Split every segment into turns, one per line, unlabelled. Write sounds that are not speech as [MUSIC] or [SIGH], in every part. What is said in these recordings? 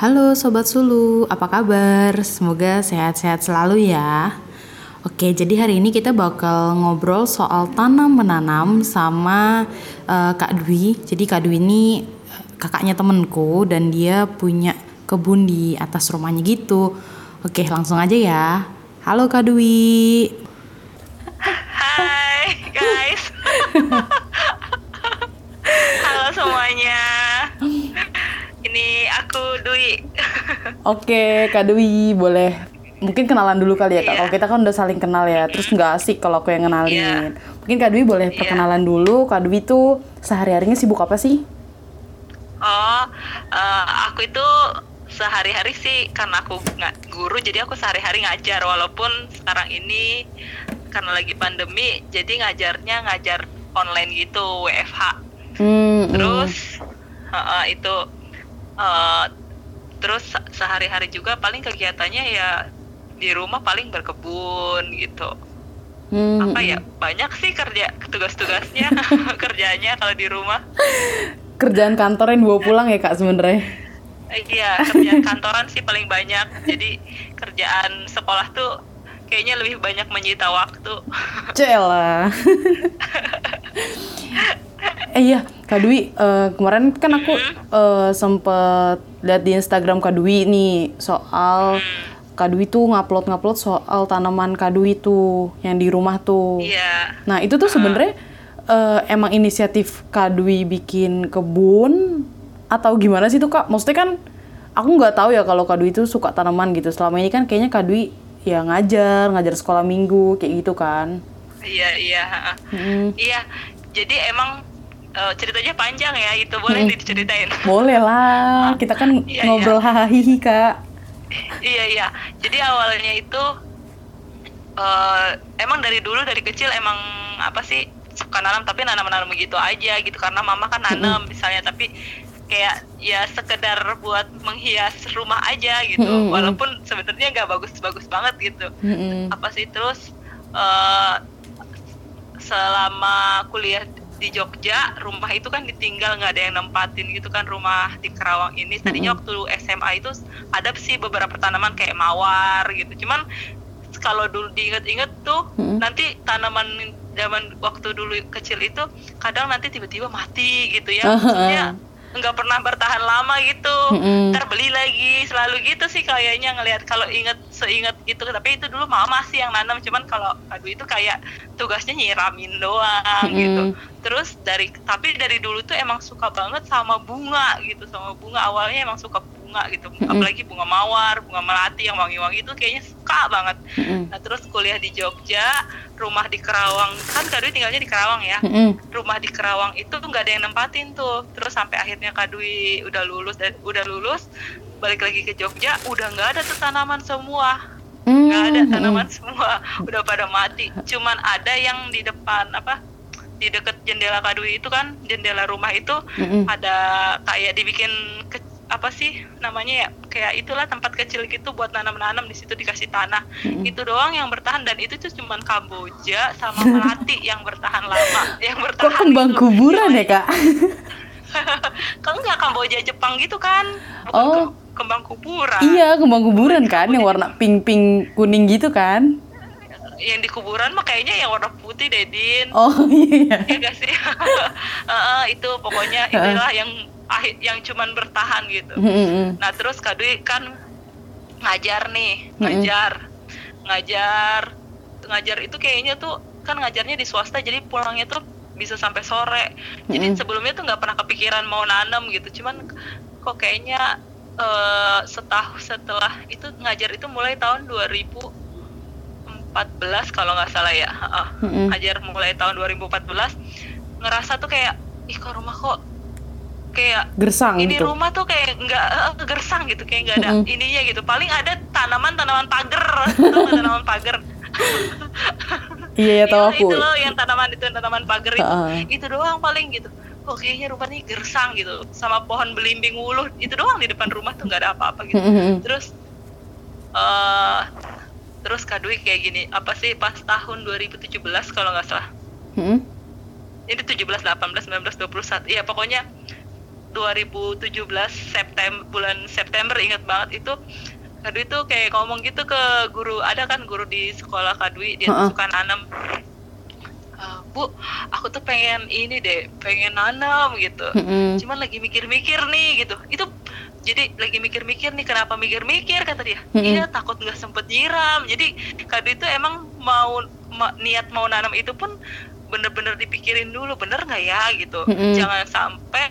Halo Sobat Sulu, apa kabar? Semoga sehat-sehat selalu ya. Oke, jadi hari ini kita bakal ngobrol soal tanam menanam sama uh, Kak Dwi. Jadi Kak Dwi ini eh, kakaknya temenku dan dia punya kebun di atas rumahnya gitu. Oke, langsung aja ya. Halo Kak Dwi.
Hai guys. Halo semuanya. Ini aku Dwi. [LAUGHS]
Oke, Kak Dwi, boleh mungkin kenalan dulu kali ya Kak.
Iya.
Kalau kita kan udah saling kenal ya, terus nggak asik kalau aku yang kenalin.
Iya.
Mungkin Kak Dwi boleh
Iya.
perkenalan dulu. Kak Dwi tuh sehari-harinya sibuk apa sih?
Oh, eh, aku itu sehari-hari sih karena aku nggak guru jadi aku sehari-hari ngajar walaupun sekarang ini karena lagi pandemi jadi ngajarnya ngajar online gitu WFH.
Hmm,
Terus eh, eh, itu eh, terus se- sehari-hari juga paling kegiatannya ya di rumah paling berkebun gitu.
hmm,
apa ya banyak sih kerja tugas-tugasnya [LAUGHS] kerjanya kalau di rumah
kerjaan kantor yang dibawa pulang ya Kak sebenarnya.
Iya kerjaan kantoran sih paling banyak jadi kerjaan sekolah tuh kayaknya lebih banyak menyita waktu
Cela. [LAUGHS] eh iya, Kak Dwi, eh, kemarin kan aku eh, sempet lihat di Instagram Kak Dwi nih soal Kak Dwi tuh ngupload-ngupload soal tanaman Kak Dwi tuh yang di rumah tuh.
iya
Nah itu tuh sebenarnya eh, emang inisiatif Kak Dwi bikin kebun atau gimana sih tuh Kak? Maksudnya kan aku nggak tahu ya kalau Kak Dwi itu suka tanaman gitu. Selama ini kan kayaknya Kak Dwi ya ngajar, ngajar sekolah minggu kayak gitu kan.
iya iya iya jadi emang eh, ceritanya panjang ya itu boleh diceritain. [LAUGHS]
Boleh lah, kita kan
Iya,
ngobrol hahaha kak.
iya iya. Jadi awalnya itu eh emang dari dulu dari kecil emang apa sih suka nanam tapi nanam-nanam gitu aja gitu. Karena mama kan nanam misalnya tapi kayak ya sekedar buat menghias rumah aja gitu.
Mm-mm.
walaupun sebenarnya nggak bagus-bagus banget gitu.
Mm-mm.
apa sih terus eh selama kuliah di Jogja rumah itu kan ditinggal nggak ada yang nempatin gitu kan rumah di Kerawang ini tadinya waktu SMA itu ada sih beberapa tanaman kayak mawar gitu cuman kalau dulu diinget-inget tuh
Mm-mm.
nanti tanaman zaman waktu dulu kecil itu kadang nanti tiba-tiba mati gitu ya [LAUGHS] maksudnya. Nggak pernah bertahan lama gitu.
Mm-mm.
ntar beli lagi. Selalu gitu sih kayaknya ngelihat kalau inget seinget gitu. Tapi itu dulu mama sih yang nanam. Cuman kalau aduh itu kayak tugasnya nyiramin doang
Mm-mm.
gitu. Terus dari tapi dari dulu tuh emang suka banget sama bunga gitu sama bunga. Awalnya emang suka bunga gitu.
Mm-mm.
apalagi bunga mawar bunga melati yang wangi-wangi itu kayaknya suka banget.
Mm-mm.
nah terus kuliah di Jogja rumah di Kerawang. Kan Kak Dwi tinggalnya di Kerawang ya?
Mm-mm.
rumah di Kerawang itu tuh nggak ada yang nempatin tuh. Terus sampai akhirnya Kak Dwi udah lulus dan udah lulus balik lagi ke Jogja udah nggak ada tuh tanaman semua. Nggak ada tanaman semua. [LAUGHS] Udah pada mati. Cuman ada yang di depan apa di deket jendela Kak Dwi itu kan jendela rumah itu
Mm-mm.
ada kayak dibikin ke- apa sih namanya ya kayak itulah tempat kecil gitu buat nanam-nanam di situ dikasih tanah
Mm-mm.
itu doang yang bertahan dan itu tuh cuman Kamboja sama Melati [LAUGHS] yang bertahan lama yang
Kok
bertahan
kembang
itu.
kuburan ya kak? [LAUGHS]
kan enggak Kamboja Jepang gitu kan bukan
Oh.
ke- kembang kuburan
iya kembang kuburan kan yang warna pink pink kuning gitu kan?
yang di kuburan mah kayaknya yang warna putih deh Din
Oh [LAUGHS] iya.
Iya gak sih Heeh, itu pokoknya itulah yang yang cuman bertahan gitu
Mm-mm.
Nah terus Kak Dwi kan ngajar nih, ngajar, ngajar, ngajar itu kayaknya tuh kan ngajarnya di swasta jadi pulangnya tuh bisa sampai sore. Jadi
Mm-mm.
sebelumnya tuh nggak pernah kepikiran mau nanam gitu, cuman kok kayaknya eh setahun setelah itu ngajar itu mulai tahun 2014 kalau nggak salah ya, Heeh.
Mm-mm.
ngajar mulai tahun 2014 ngerasa tuh kayak ih kok rumah kok kayak
Gersang
ini
gitu.
rumah tuh kayak nggak eh, gersang gitu kayak nggak ada
Mm-mm.
ininya gitu paling ada tanaman tanaman pagar tanaman pagar
Iya ya tahu aku.
itu loh yang tanaman itu tanaman pagar itu
Heeh.
itu doang paling gitu kok kayaknya rumah ini gersang gitu sama pohon belimbing wuluh itu doang di depan rumah tuh nggak ada apa-apa gitu
Mm-mm.
terus eh terus Kak Dwi kayak gini apa sih pas tahun 2017 kalau nggak salah
Mm-mm.
ini 17 18 19 21 iya pokoknya 2017 September bulan September inget banget itu Kadwi tuh kayak ngomong gitu ke guru ada kan guru di sekolah Kadwi dia tuh
Heeh.
suka nanam "Eh, Bu aku tuh pengen ini deh pengen nanam gitu
Mm-mm.
cuman lagi mikir-mikir nih gitu itu jadi lagi mikir-mikir nih kenapa mikir-mikir kata dia
Mm-mm.
iya takut nggak sempet nyiram jadi Kadwi itu emang mau ma- niat mau nanam itu pun bener-bener dipikirin dulu bener nggak ya gitu
Mm-mm.
jangan sampai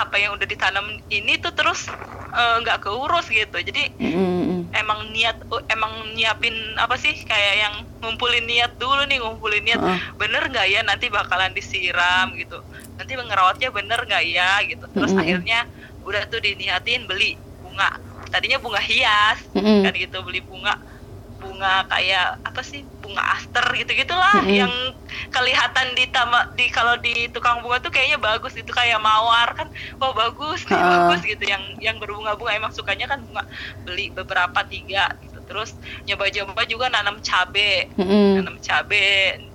apa yang udah ditanam ini tuh terus eh, nggak keurus gitu jadi
Mm-mm.
emang niat uh, emang nyiapin apa sih kayak yang ngumpulin niat dulu nih ngumpulin niat
Heeh.
bener nggak ya nanti bakalan disiram gitu nanti ngerawatnya bener nggak ya gitu terus
Mm-mm.
akhirnya udah tuh diniatin beli bunga tadinya bunga hias
Mm-mm.
kan gitu beli bunga bunga kayak apa sih bunga aster gitu gitulah
Mm-mm.
yang kelihatan di tama di kalau di tukang bunga tuh kayaknya bagus itu kayak mawar kan wah bagus nih
Ha.
bagus gitu yang yang berbunga-bunga emang sukanya kan bunga beli beberapa tiga gitu terus nyoba-nyoba juga nanam cabe
Mm-mm.
nanam cabe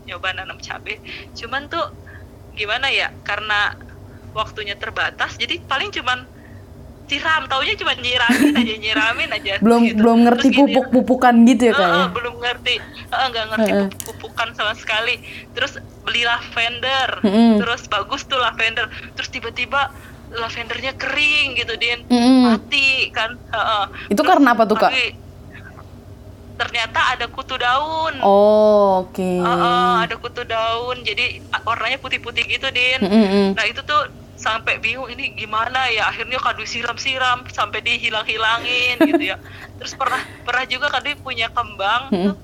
nyoba nanam cabe cuman tuh gimana ya karena waktunya terbatas jadi paling cuman siram taunya cuma nyiramin aja nyiramin aja
belum
gitu.
belum ngerti
Terus gini,
pupuk-pupukan gitu ya kak
"Eh,
ya
eh, belum ngerti nggak ngerti
Heeh.
pupuk- pupukan sama sekali terus beli lavender
Mm-mm.
terus bagus tuh lavender terus tiba-tiba lavendernya kering gitu din
Mm-mm.
mati kan Heeh.
Itu
Terus
karena apa tuh, Kak?
ternyata ada kutu daun
oh oke
Heeh, ada kutu daun jadi warnanya putih-putih gitu din
Mm-mm.
nah itu tuh sampai bingung ini gimana ya akhirnya kadu siram-siram sampai dihilang-hilangin gitu ya. Terus pernah pernah juga kadu punya kembang.
Mm-mm.
tuh,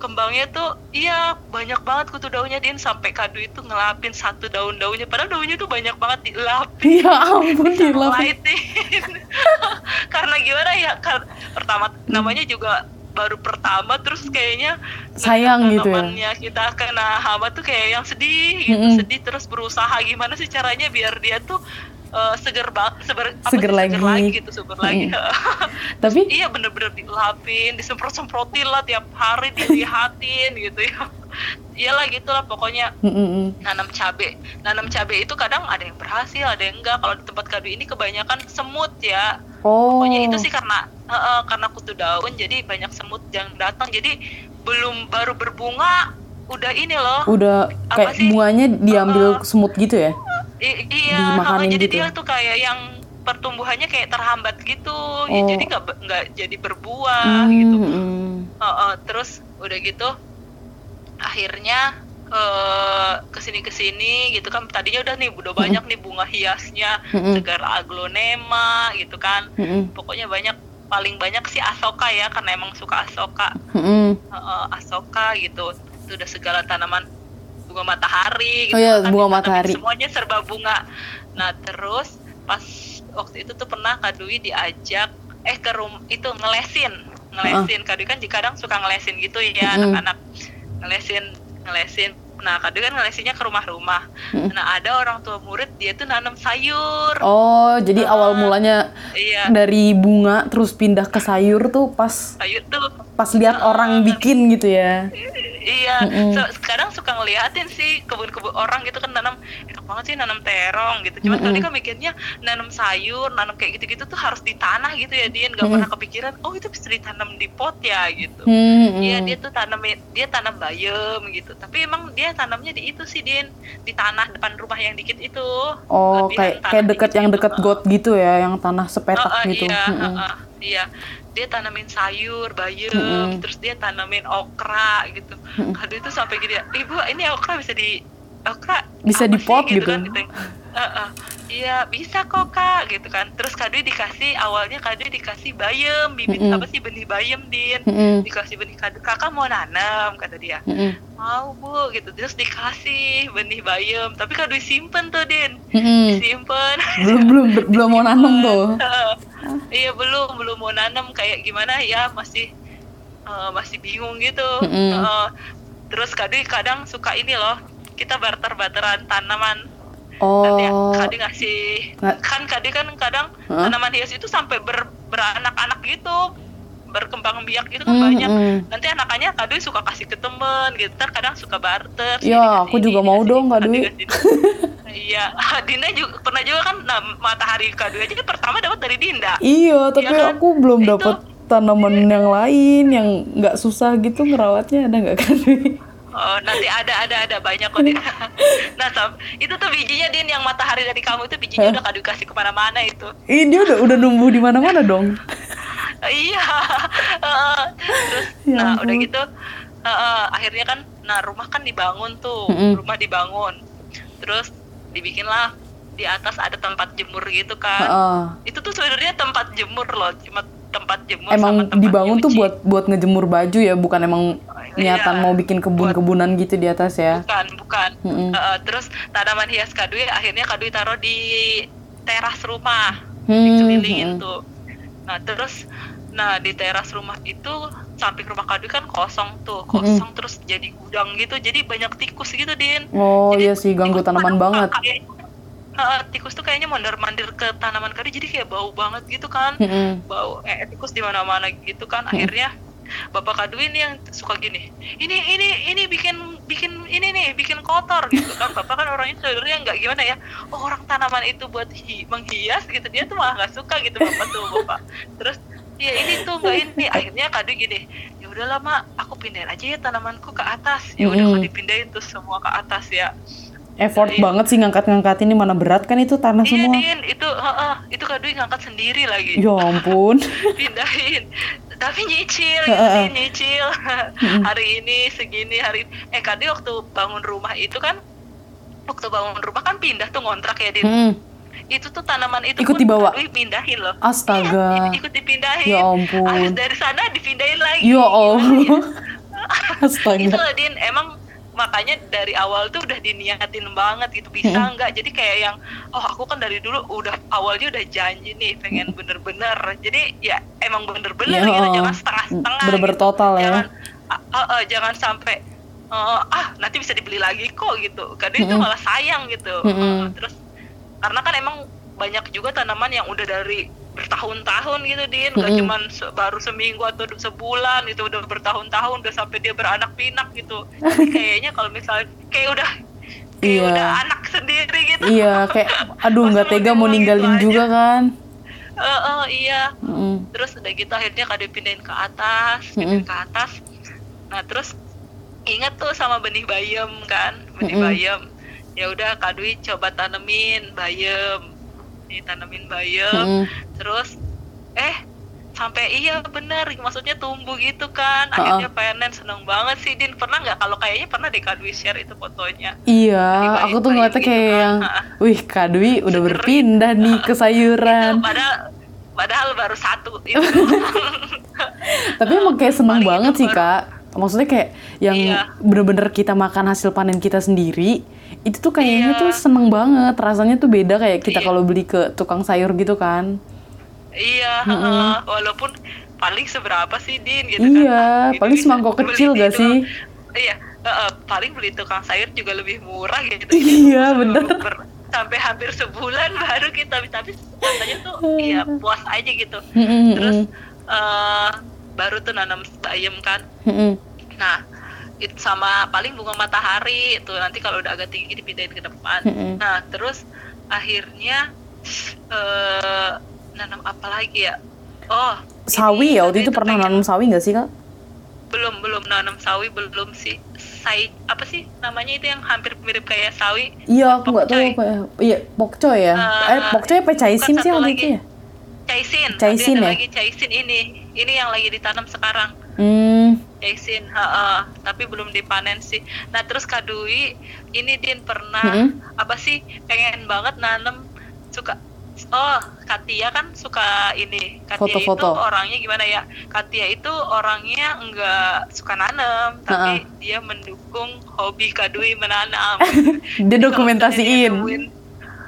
kembangnya tuh iya banyak banget kutu daunnya din. Sampai kadu itu ngelapin satu daun-daunnya. Padahal daunnya tuh banyak banget dilapin.
Ya ampun dilapin. [LAUGHS]
karena gimana ya kar- pertama namanya juga baru pertama terus kayaknya
Sayang gitu ya.
kita kena hama tuh kayak yang sedih gitu
Mm-mm.
sedih terus berusaha gimana sih caranya biar dia tuh eh, seger banget seger,
Seger lagi.
seger lagi gitu seger lagi [LAUGHS]
tapi
iya bener-bener dilapin disemprot-semprotin lah tiap hari dilihatin gitu ya iyalah gitulah pokoknya
Mm-mm.
nanam cabe nanam cabe itu kadang ada yang berhasil ada yang enggak kalau di tempat kado ini kebanyakan semut ya
oh
pokoknya itu sih karena eh, eh, karena kutu daun jadi banyak semut yang datang jadi belum baru berbunga udah ini loh
udah
Apa
kayak
sih?
bunganya diambil
Uh-uh.
semut gitu ya
I- iya
dimakanin
jadi
gitu
dia
ya?
tuh kayak yang pertumbuhannya kayak terhambat gitu ya,
Oh.
jadi nggak nggak jadi berbuah gitu
Mm-mm.
Uh, uh, terus udah gitu akhirnya eh ke sini ke sini gitu kan. Tadinya udah nih udah banyak nih bunga hiasnya. Segar aglonema gitu kan. Pokoknya banyak paling banyak sih asoka ya karena emang suka asoka. Uh, uh, asoka gitu. Itu udah segala tanaman bunga matahari gitu
Oh iya,
kan,
bunga matahari.
semuanya serba bunga. Nah terus pas waktu itu tuh pernah Kadui diajak eh ke rum itu ngelesin. Ngelesin. Kadui kan kadang suka ngelesin gitu ya anak-anak ngelesin ngelesin. Nah Kadui kan ngelesinnya ke rumah-rumah.
Mm-mm.
nah ada orang tua murid dia tuh nanam sayur.
Oh jadi awal mulanya
iya.
dari bunga terus pindah ke sayur tuh pas
sayur tuh.
pas lihat orang bikin gitu ya?
Iya,
Mm-mm.
so- sekarang suka ngeliatin sih kebun-kebun orang gitu kan nanam banget sih nanam terong gitu. Cuman
Mm-mm.
tadi kan mikirnya nanam sayur, nanam kayak gitu-gitu tuh harus di tanah gitu ya, Dian. Gak
Mm-mm.
pernah kepikiran, oh itu bisa ditanam di pot ya gitu.
Hmm,
Iya
hmm.
dia tuh tanam dia tanam bayam gitu. Tapi emang dia tanamnya di itu sih Din di tanah depan rumah yang dikit itu.
oh kayak kayak deket yang
gitu.
deket got gitu ya yang tanah sepetak
Oh, oh,
gitu
Iya,
Mm-mm.
oh, oh, iya. Dia tanamin sayur, bayam,
Mm-mm.
terus dia tanamin okra gitu.
Mm-mm.
Kado itu sampai gini, ibu ini okra bisa di okra
Bisa
apa
dipot
sih?"
gitu.
kan gitu. "Eh, eh, Iya bisa kok kak gitu kan. Terus kado dikasih awalnya kado dikasih bayam, bibit
Mm-mm.
apa sih benih bayam din.
Mm-mm.
Dikasih benih kado, kakak mau nanam kata dia.
Mm-mm.
Mau bu gitu. Terus dikasih benih bayam, tapi kado simpen tuh din,
Mm-mm.
disimpan.
belum belum belum mau nanam tuh [LAUGHS]
iya belum belum mau nanam kayak gimana ya masih eh, masih bingung gitu
Mm-mm.
Eh, terus kadang kadang suka ini loh kita barter barteran tanaman ya
oh
kadang ngasih
Nggak-
kan kadang kan kadang
Hah?
tanaman hias itu sampai ber, beranak-anak gitu berkembang biak itu kan
Mm,
banyak
mm.
nanti anakannya Kak Dwi suka kasih ke temen gitu ntar kadang suka barter
Ya, aku juga mau dong,
kasih. [LAUGHS] iya [LAUGHS] Dinda juga pernah juga kan nah, matahari Kak Dwi aja kan pertama dapat dari Dinda
Iya, tapi
kan?
aku belum dapat tanaman yang lain yang nggak susah gitu ngerawatnya ada nggak kan?
Oh, nanti ada ada ada banyak kok Din. [LAUGHS] nah, Sam, itu tuh bijinya Din yang matahari dari kamu itu bijinya
Hah?
udah Kak Dwi kasih ke mana-mana itu.
Ih, dia udah udah numbuh di mana-mana dong. [LAUGHS]
iya [LAUGHS] Heeh. terus
Ya
nah
ampun.
udah gitu heeh, akhirnya kan nah rumah kan dibangun tuh
Mm-mm.
rumah dibangun terus dibikinlah di atas ada tempat jemur gitu kan
Heeh.
itu tuh sebenarnya tempat jemur loh cuma tempat jemur
Emang
sama tempat
dibangun tuh
nyuci.
buat buat ngejemur baju ya, bukan emang
Iya.
niatan mau bikin kebun-kebunan gitu di atas ya.
bukan bukan
Mm-mm.
Heeh, terus tanaman hias kadui akhirnya kadui taruh di teras rumah
Hmm,
dikelilingin
hmm.
tuh nah terus nah di teras rumah itu samping rumah kadui kan kosong tuh kosong terus jadi gudang gitu jadi banyak tikus gitu din
Oh
Jadi
iya sih ganggu tanaman banget.
kayak- Heeh, tikus tuh kayaknya mondar mandir ke tanaman kadui jadi kayak bau banget gitu kan
Mm-mm.
bau eh, tikus di mana mana gitu kan akhirnya bapak kadui ini yang suka gini ini ini ini bikin bikin ini nih bikin kotor gitu kan bapak kan orangnya sebenarnya nggak gimana ya oh orang tanaman itu buat hi- menghias gitu dia tuh malah nggak suka gitu bapak tuh bapak terus ya ini tuh nggak ini akhirnya kadui gini ya udahlah mak aku pindahin aja ya tanamanku ke atas ya udah
Mm-mm.
Kak dipindahin tuh semua ke atas ya
Effort
Iya.
banget sih ngangkat-ngangkat ini mana berat kan itu tanah
iya
semua.
din itu heeh, itu kadui ngangkat sendiri lagi
Ya ampun. [LAUGHS]
pindahin tapi nyicil gitu sih nyicil hari ini segini hari ini. eh Kadi waktu bangun rumah itu kan waktu bangun rumah kan pindah tuh ngontrak ya Din
Mm.
itu tuh tanaman itu
Ikut
pun
dibawa?
Pindahin loh
Astaga.
Iya, ikut dipindahin
Ya ampun.
Habis dari sana dipindahin lagi
Ya Allah.
itu [LAUGHS]
Astaga.
loh Din emang makanya dari awal tuh udah diniatin banget gitu bisa
Mm-mm.
nggak jadi kayak yang oh aku kan dari dulu udah awalnya udah janji nih pengen bener-bener jadi ya emang bener-bener
Ya,
gitu
oh.
jangan setengah-setengah
Bener-bener
gitu.
total ya.
jangan ah, ah, ah, jangan sampai eh, ah nanti bisa dibeli lagi kok gitu kadang itu
Mm-mm.
malah sayang gitu
Mm-mm.
Eh, terus karena kan emang banyak juga tanaman yang udah dari bertahun-tahun gitu din nggak
Mm-mm.
cuman se- baru seminggu atau sebulan itu udah bertahun-tahun udah sampai dia beranak pinak gitu Jadi [LAUGHS] kayaknya kalau misalnya kayak udah kayak
Iya.
udah anak sendiri gitu
Iya, kayak aduh nggak tega
mau gitu
ninggalin
aja?
juga kan.
Eh, eh, iya
Mm.
terus udah gitu akhirnya kado pindahin ke atas pindahin ke atas nah terus inget tuh sama benih bayam kan benih
Mm-mm.
bayam ya udah kadui coba tanemin bayam ditanemin bayam
Mm-mm.
terus eh sampai iya bener maksudnya tumbuh gitu kan akhirnya panen seneng banget sih Din pernah nggak kalau kayaknya pernah deh Kadwi share itu fotonya
Iya, aku tuh ngeliatnya
gitu
kayak
kan.
yang,
Ha.
wih Kak Dwi udah
Seger
berpindah nih ke
itu
sayuran.
padahal padahal baru satu itu [LAUGHS]
Tapi emang kayak seneng
Paling
banget
itu
sih
baru-
Kak. Maksudnya kayak yang
Iya.
bener-bener kita makan hasil panen kita sendiri, itu tuh kayaknya
Iya.
tuh seneng banget. Rasanya tuh beda kayak kita
Iya.
kalau beli ke tukang sayur gitu kan.
Iya, heeh. walaupun paling seberapa sih Din gitu
Iya,
kan.
paling
Gitu,
semangkok kecil gak sih?
Iya, heeh, paling beli tukang sayur juga lebih murah gitu. [LAUGHS]
Iya, bener.
ber- sampai hampir sebulan baru kita tapi rasanya tuh iya [LAUGHS] puas aja gitu.
Mm-mm,
Terus
mm-mm,
eh, baru tuh nanam bayam kan.
mm-mm.
Nah, itu sama paling bunga matahari itu nanti kalau udah agak tinggi dipindahin ke depan.
Mm-mm.
Nah, terus akhirnya eh nanam apa lagi ya? Oh,
Sawi
ini
ya, waktu itu
tuh
pernah
pengen-
nanam sawi nggak sih Kak?
belum belum nanam sawi belum sih. Sai apa sih namanya itu yang hampir mirip kayak sawi?
Iya, aku nggak tahu apa ya. Iya, pokcoy ya.
Eh,
eh, pokcoy apa
bukan
sih waktu itu ya?
Caisin.
Caisin ya?
lagi caisin ini. Ini yang lagi ditanam sekarang.
Hmm,
Caisin, heeh. tapi belum dipanen sih. Nah terus Kadui, ini Din pernah
Mm-mm.
apa sih pengen banget nanam suka oh Katia kan suka ini Katia
Foto-foto.
itu orangnya gimana ya Katia itu orangnya enggak suka nanam tapi dia mendukung hobi Kadui menanam [LAUGHS]
dia
dia
dokumentasiin.
nemuin,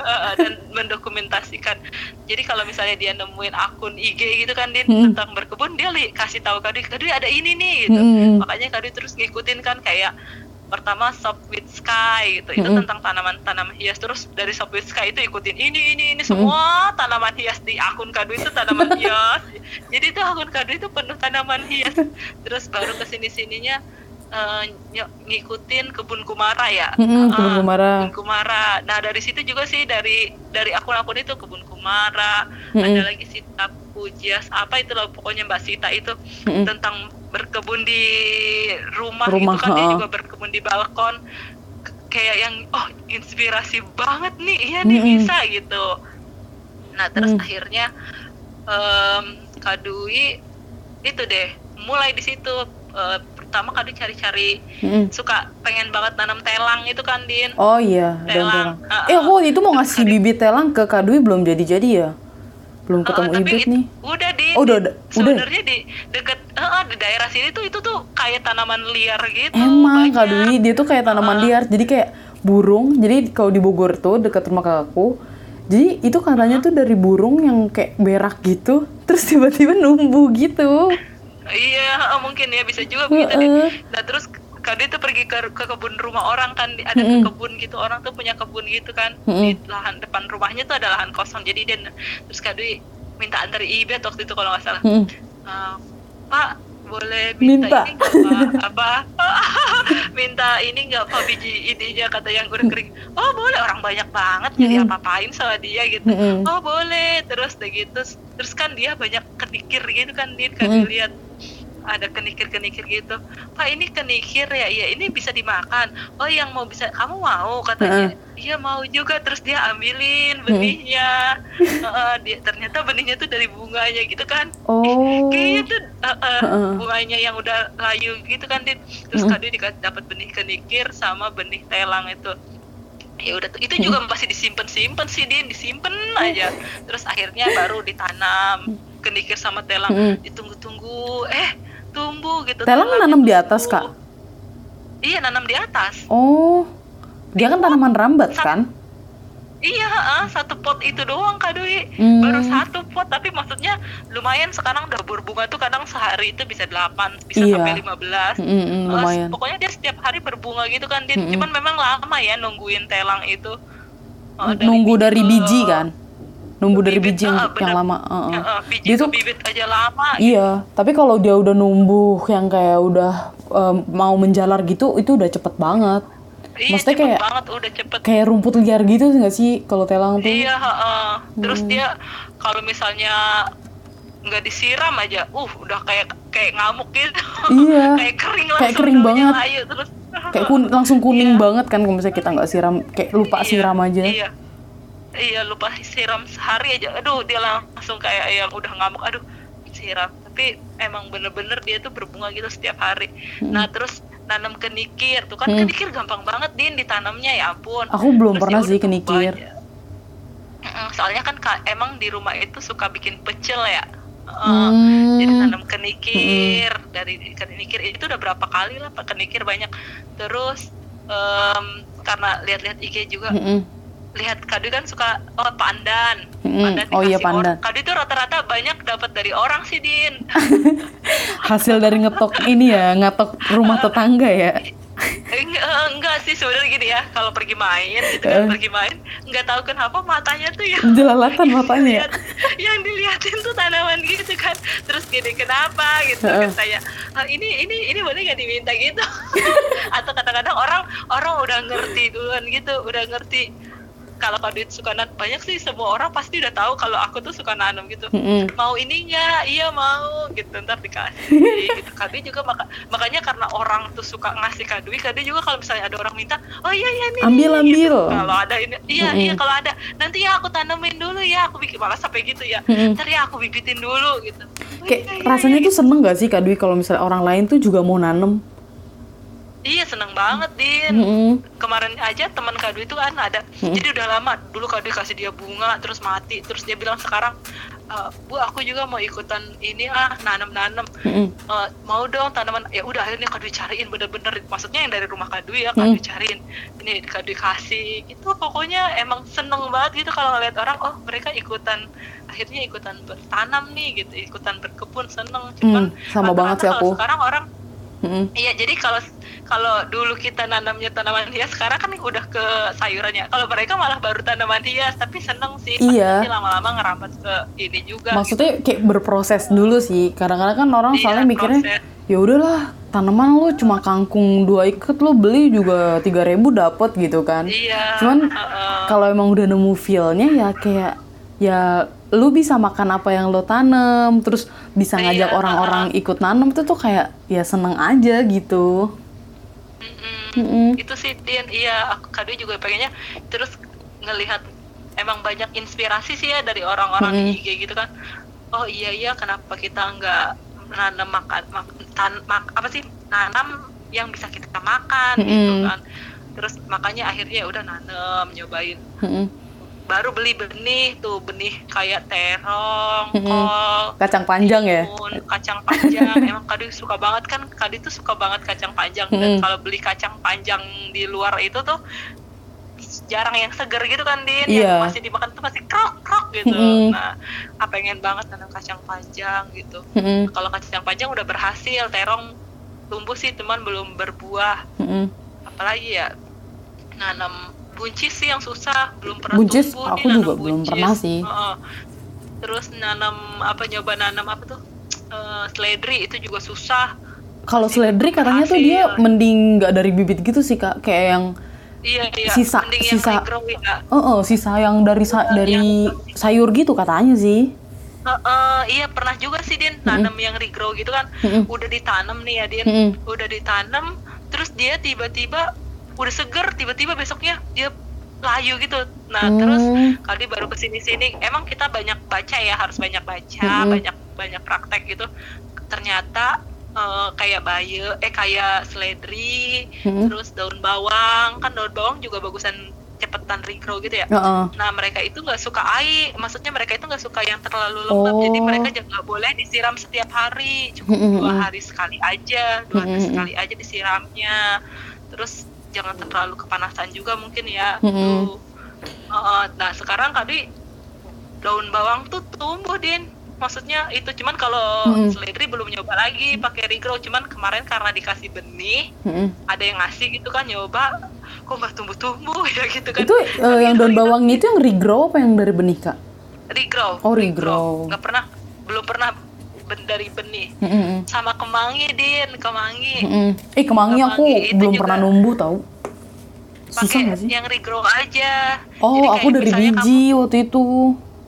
uh, dan mendokumentasikan. Jadi kalau misalnya dia nemuin akun IG gitu kan Din
Hmm.
tentang berkebun dia li, kasih tahu Kadui, Kadui ada ini nih gitu.
Hmm.
Makanya Kadui terus ngikutin kan kayak pertama Shop with Sky gitu itu
Mm-mm.
tentang tanaman-tanaman hias terus dari Shop with Sky itu ikutin ini ini ini semua tanaman hias di akun kado itu tanaman hias jadi itu akun kado itu penuh tanaman hias terus baru ke sini sininya ngikutin kebun kumara ya
Mm-mm, kebun kumara.
kebun kumara nah dari situ juga sih dari dari akun-akun itu kebun kumara
Mm-mm.
ada lagi Sita Pujias apa itu loh pokoknya Mbak Sita itu
Mm-mm.
tentang berkebun di rumah,
Rumah,
itu kan dia
ha.
juga berkebun di balkon kayak yang oh inspirasi banget nih iya nih
Mm-mm.
bisa gitu nah terus
Mm.
akhirnya em Kak Dwi itu deh mulai di situ Eh, pertama Kak Dwi cari-cari
Mm-mm.
suka pengen banget nanam telang itu kan Din
Oh iya,
Telang.
telang.
Ah,
Eh, aku waktu itu mau ngasih bibit telang ke Kak Dwi belum jadi-jadi ya? Belum ketemu bibit
it-
nih.
udah di
Oh, udah, udah.
sebenarnya di deket eh, di daerah sini tuh itu tuh kayak tanaman liar gitu
Emang
banyak.
Dwi, dia tuh kayak tanaman liar. Jadi kayak burung. Jadi kalau di Bogor tuh dekat rumah kakakku, jadi itu katanya tuh dari burung yang kayak berak gitu, terus tiba-tiba numbuh gitu.
Iya, [LAUGHS] mungkin ya bisa juga begitu. Din.
Heeh.
Nah terus Kade tuh pergi ke, ke kebun rumah orang kan, ada
Mm-mm.
kebun gitu orang tuh punya kebun gitu kan
Mm-mm.
di lahan depan rumahnya tuh ada lahan kosong. Jadi dia terus Kade minta antar ibet waktu itu kalau nggak salah.
Mm-mm.
Eh, Pak boleh minta,
Minta.
ini Pak? apa [LAUGHS] minta ini nggak Pak biji ininya kata yang udah kering oh boleh orang banyak banget jadi
Mm-mm.
apa apain sama dia gitu
Mm-mm.
oh boleh terus udah gitu terus kan dia banyak kenikir gitu kan dia kan
Mm-mm.
dilihat ada kenikir-kenikir gitu. Pak ini kenikir ya? Iya ini bisa dimakan. Oh yang mau bisa kamu mau? Katanya. Iya mau juga. Terus dia ambilin benihnya. Heeh, dia ternyata benihnya tuh dari bunganya gitu kan.
Oh.
kayaknya tuh uh, uh,
Heeh.
bunganya yang udah layu gitu kan Din. terus
Mm-mm.
kado dikasih dapat benih kenikir sama benih telang itu. Ya udah tuh itu juga masih disimpan simpen sih din. Disimpan aja. Terus akhirnya baru ditanam kenikir sama telang. Ditunggu-tunggu. Eh tumbuh gitu
Telang nanam di atas,
tumbuh.
Kak?
iya nanam di atas
Oh. Dia kan tanaman rambat
Sa-
kan?
Iya, heeh, satu pot itu doang Kak Dwi.
Hmm.
Baru satu pot, tapi maksudnya lumayan sekarang udah berbunga tuh kadang sehari itu bisa 8, bisa
Iya.
sampai 15.
Mm-mm,
Eh,
lumayan.
pokoknya dia setiap hari berbunga gitu kan, Din.
Mm-mm.
Cuman memang lama ya nungguin telang itu. Eh,
Nunggu dari
ke-
biji kan? Nunggu dari
bibit,
biji yang,
eh,
yang lama.
Ya, eh, biji
Dia tuh
bibit aja lama.
Iya, tapi kalau dia udah numbuh yang kayak udah em, mau menjalar gitu, itu udah cepet banget.
Iya,
maksudnya
cepet
kayak-
banget udah cepet.
Kayak rumput liar gitu nggak sih kalau telang tuh?
Iya, heeh. terus
Hmm.
dia kalau misalnya nggak disiram aja, uh, udah kayak kayak ngamuk gitu.
Iya. [LAUGHS]
kayak kering
Kayak
langsung
kering
daunnya
banget.
layu terus.
Kayak kun- langsung kuning
Iya.
banget kan kalau misalnya kita nggak siram, kayak lupa
Iya,
siram aja.
Iya. Iya, lupa siram sehari aja. Aduh, dia langsung kayak yang udah ngamuk. Aduh, siram. Tapi emang bener-bener dia tuh berbunga gitu setiap hari. Nah, terus nanam kenikir. Tuh kan
Hmm.
kenikir gampang banget, Din, ditanamnya ya ampun.
Aku belum
Terus
pernah
ya
sih kenikir.
Soalnya kan emang di rumah itu suka bikin pecel ya. Uh,
Hmm.
Jadi nanam kenikir dari kenikir itu udah berapa kali lah Pak kenikir banyak. Terus em, karena lihat-lihat IG juga
Mm-mm.
Lihat Kadu kan suka oh pandan. Pandan
Oh iya, pandan.
Kadu itu rata-rata banyak dapat dari orang sih Din. [LAUGHS]
Hasil dari ngetok ini ya, ngetok rumah [LAUGHS] tetangga ya.
enggak, enggak sih sebenarnya gini ya kalau pergi main gitu kan
Eh.
pergi main nggak tahu kenapa matanya tuh yang
Jelalatan [LAUGHS] matanya. ya.
Lihat- yang diliatin tuh tanaman gitu kan terus gini kenapa gitu
Heeh.
kan saya "Ah, ini ini ini boleh nggak diminta gitu atau kadang-kadang orang orang udah ngerti duluan gitu udah ngerti kalau Kadit suka nanam banyak sih semua orang pasti udah tahu kalau aku tuh suka nanam gitu
Mm-mm.
mau ini nggak iya mau gitu ntar dikasih [LAUGHS] gitu Kadit juga maka, makanya karena orang tuh suka ngasih kadui Kadit juga kalau misalnya ada orang minta oh iya iya nih
Ambil,
nih,"
ambil.
gitu. kalau ada ini iya
Mm-mm.
iya kalau ada nanti ya aku tanemin dulu ya aku bikin malah sampai gitu ya
Mm-mm.
ntar ya aku bibitin dulu gitu Oh,
Kayak
iya, iya,
rasanya
iya.
tuh seneng gak sih Kak Dwi kalau misalnya orang lain tuh juga mau nanem?
Iya seneng banget din
Mm-mm.
kemarin aja teman Kadu itu kan ada
Mm-mm.
jadi udah lama dulu Kadu kasih dia bunga terus mati terus dia bilang sekarang "Eh, bu aku juga mau ikutan ini ah nanam-nanam
Mm-mm.
Eh, mau dong tanaman ya udah akhirnya Kadu cariin bener-bener maksudnya yang dari rumah Kadu ya Kadu
Hmm.
cariin ini Kadu kasih gitu pokoknya emang seneng banget gitu kalau ngeliat orang oh mereka ikutan akhirnya ikutan bertanam nih gitu ikutan berkebun seneng cuman
Hmm, sama banget sih aku.
sekarang orang. Iya, jadi kalau kalau dulu kita nanamnya tanaman hias sekarang kan udah ke sayurannya kalau mereka malah baru tanaman hias tapi seneng sih
Iya.
lama-lama ngerambat ke ini juga
Maksudnya kayak berproses dulu sih. Kadang-kadang kan orang
Iya,
soalnya mikirnya ya udahlah tanaman lu cuma kangkung dua ikat lu beli juga 3000 dapet gitu kan.
iya
Cuman
heeh.
kalau emang udah nemu feel-nya ya kayak ya lu bisa makan apa yang lo tanam, terus bisa ngajak
Iya,
orang-orang ikut nanam itu tuh kayak ya seneng aja gitu.
Mm-mm.
Mm-mm.
itu sih Din iya aku kadang juga pengennya terus ngelihat emang banyak inspirasi sih ya dari orang-orang di IG gitu kan oh iya iya kenapa kita nggak nanam makan mak- tan- mak- apa sih nanam yang bisa kita makan gitu
Mm-mm.
kan terus makanya akhirnya ya udah nanam nyobain
Mm-mm.
Baru beli benih tuh benih kayak terong
Mm-mm.
kol
Kacang panjang ya.
timun, kacang panjang [LAUGHS] emang Kadi suka banget kan Kadi tuh suka banget kacang panjang dan
Mm-mm.
kalau beli kacang panjang di luar itu tuh jarang yang seger gitu kan Din
Iya.
yang masih dimakan tuh masih krok krok gitu
Mm-mm.
nah ah, pengen banget nanam kacang panjang gitu
Mm-mm.
kalau kacang panjang udah berhasil terong tumbuh sih teman belum berbuah
Mm-mm.
apalagi ya nanam buncis sih yang susah belum pernah
Buncis,
tumbuh
aku
nih,
juga belum pernah sih.
Heeh. terus nanam apa nyoba nanam apa tuh? Eh, seledri itu juga susah.
Kalau seledri katanya tuh dia mending nggak dari bibit gitu sih kak, kayak yang
iya iya.
Sisa-
mending
sisa-
yang regrow ya
Oh, oh, sisa yang dari sa-
Yang-
dari sayur gitu katanya sih.
Heeh, iya pernah juga sih Din nanam yang regrow gitu kan.
Mm-mm.
udah ditanam nih ya Din.
Mm-mm.
udah ditanam terus dia tiba-tiba udah seger tiba-tiba besoknya dia layu gitu nah
Hmm.
terus kali baru ke sini sini emang kita banyak baca ya harus banyak baca
Mm-mm.
banyak banyak praktek gitu ternyata eh, kayak baye eh kayak seledri
Mm-mm.
terus daun bawang kan daun bawang juga bagusan cepetan regrow gitu ya
Heeh.
Nah mereka itu nggak suka air, maksudnya mereka itu nggak suka yang terlalu lembab, jadi
Oh.
mereka juga nggak boleh disiram setiap hari, cukup
Mm-mm.
dua hari sekali aja, dua hari sekali aja disiramnya. Terus jangan terlalu kepanasan juga mungkin ya.
Mm-mm.
Tuh. Uh, nah sekarang tadi daun bawang tuh tumbuh din, maksudnya itu cuman kalau
Mm-mm.
seledri belum nyoba lagi pakai regrow, cuman kemarin karena dikasih benih,
Mm-mm.
ada yang ngasih gitu kan nyoba, kok nggak tumbuh-tumbuh [LAUGHS] ya gitu kan.
Itu eh, yang daun bawangnya itu yang regrow apa yang dari benih kak?
regrow
Oh, regrow.
nggak pernah belum pernah ben- dari benih
Mm-mm.
sama kemangi din kemangi
Mm-mm. Eh kemangi aku
Kemangi itu
belum pernah numbuh tau. Susah
pakai
sih?
yang regrow aja
Oh
Jadi
aku dari biji waktu itu.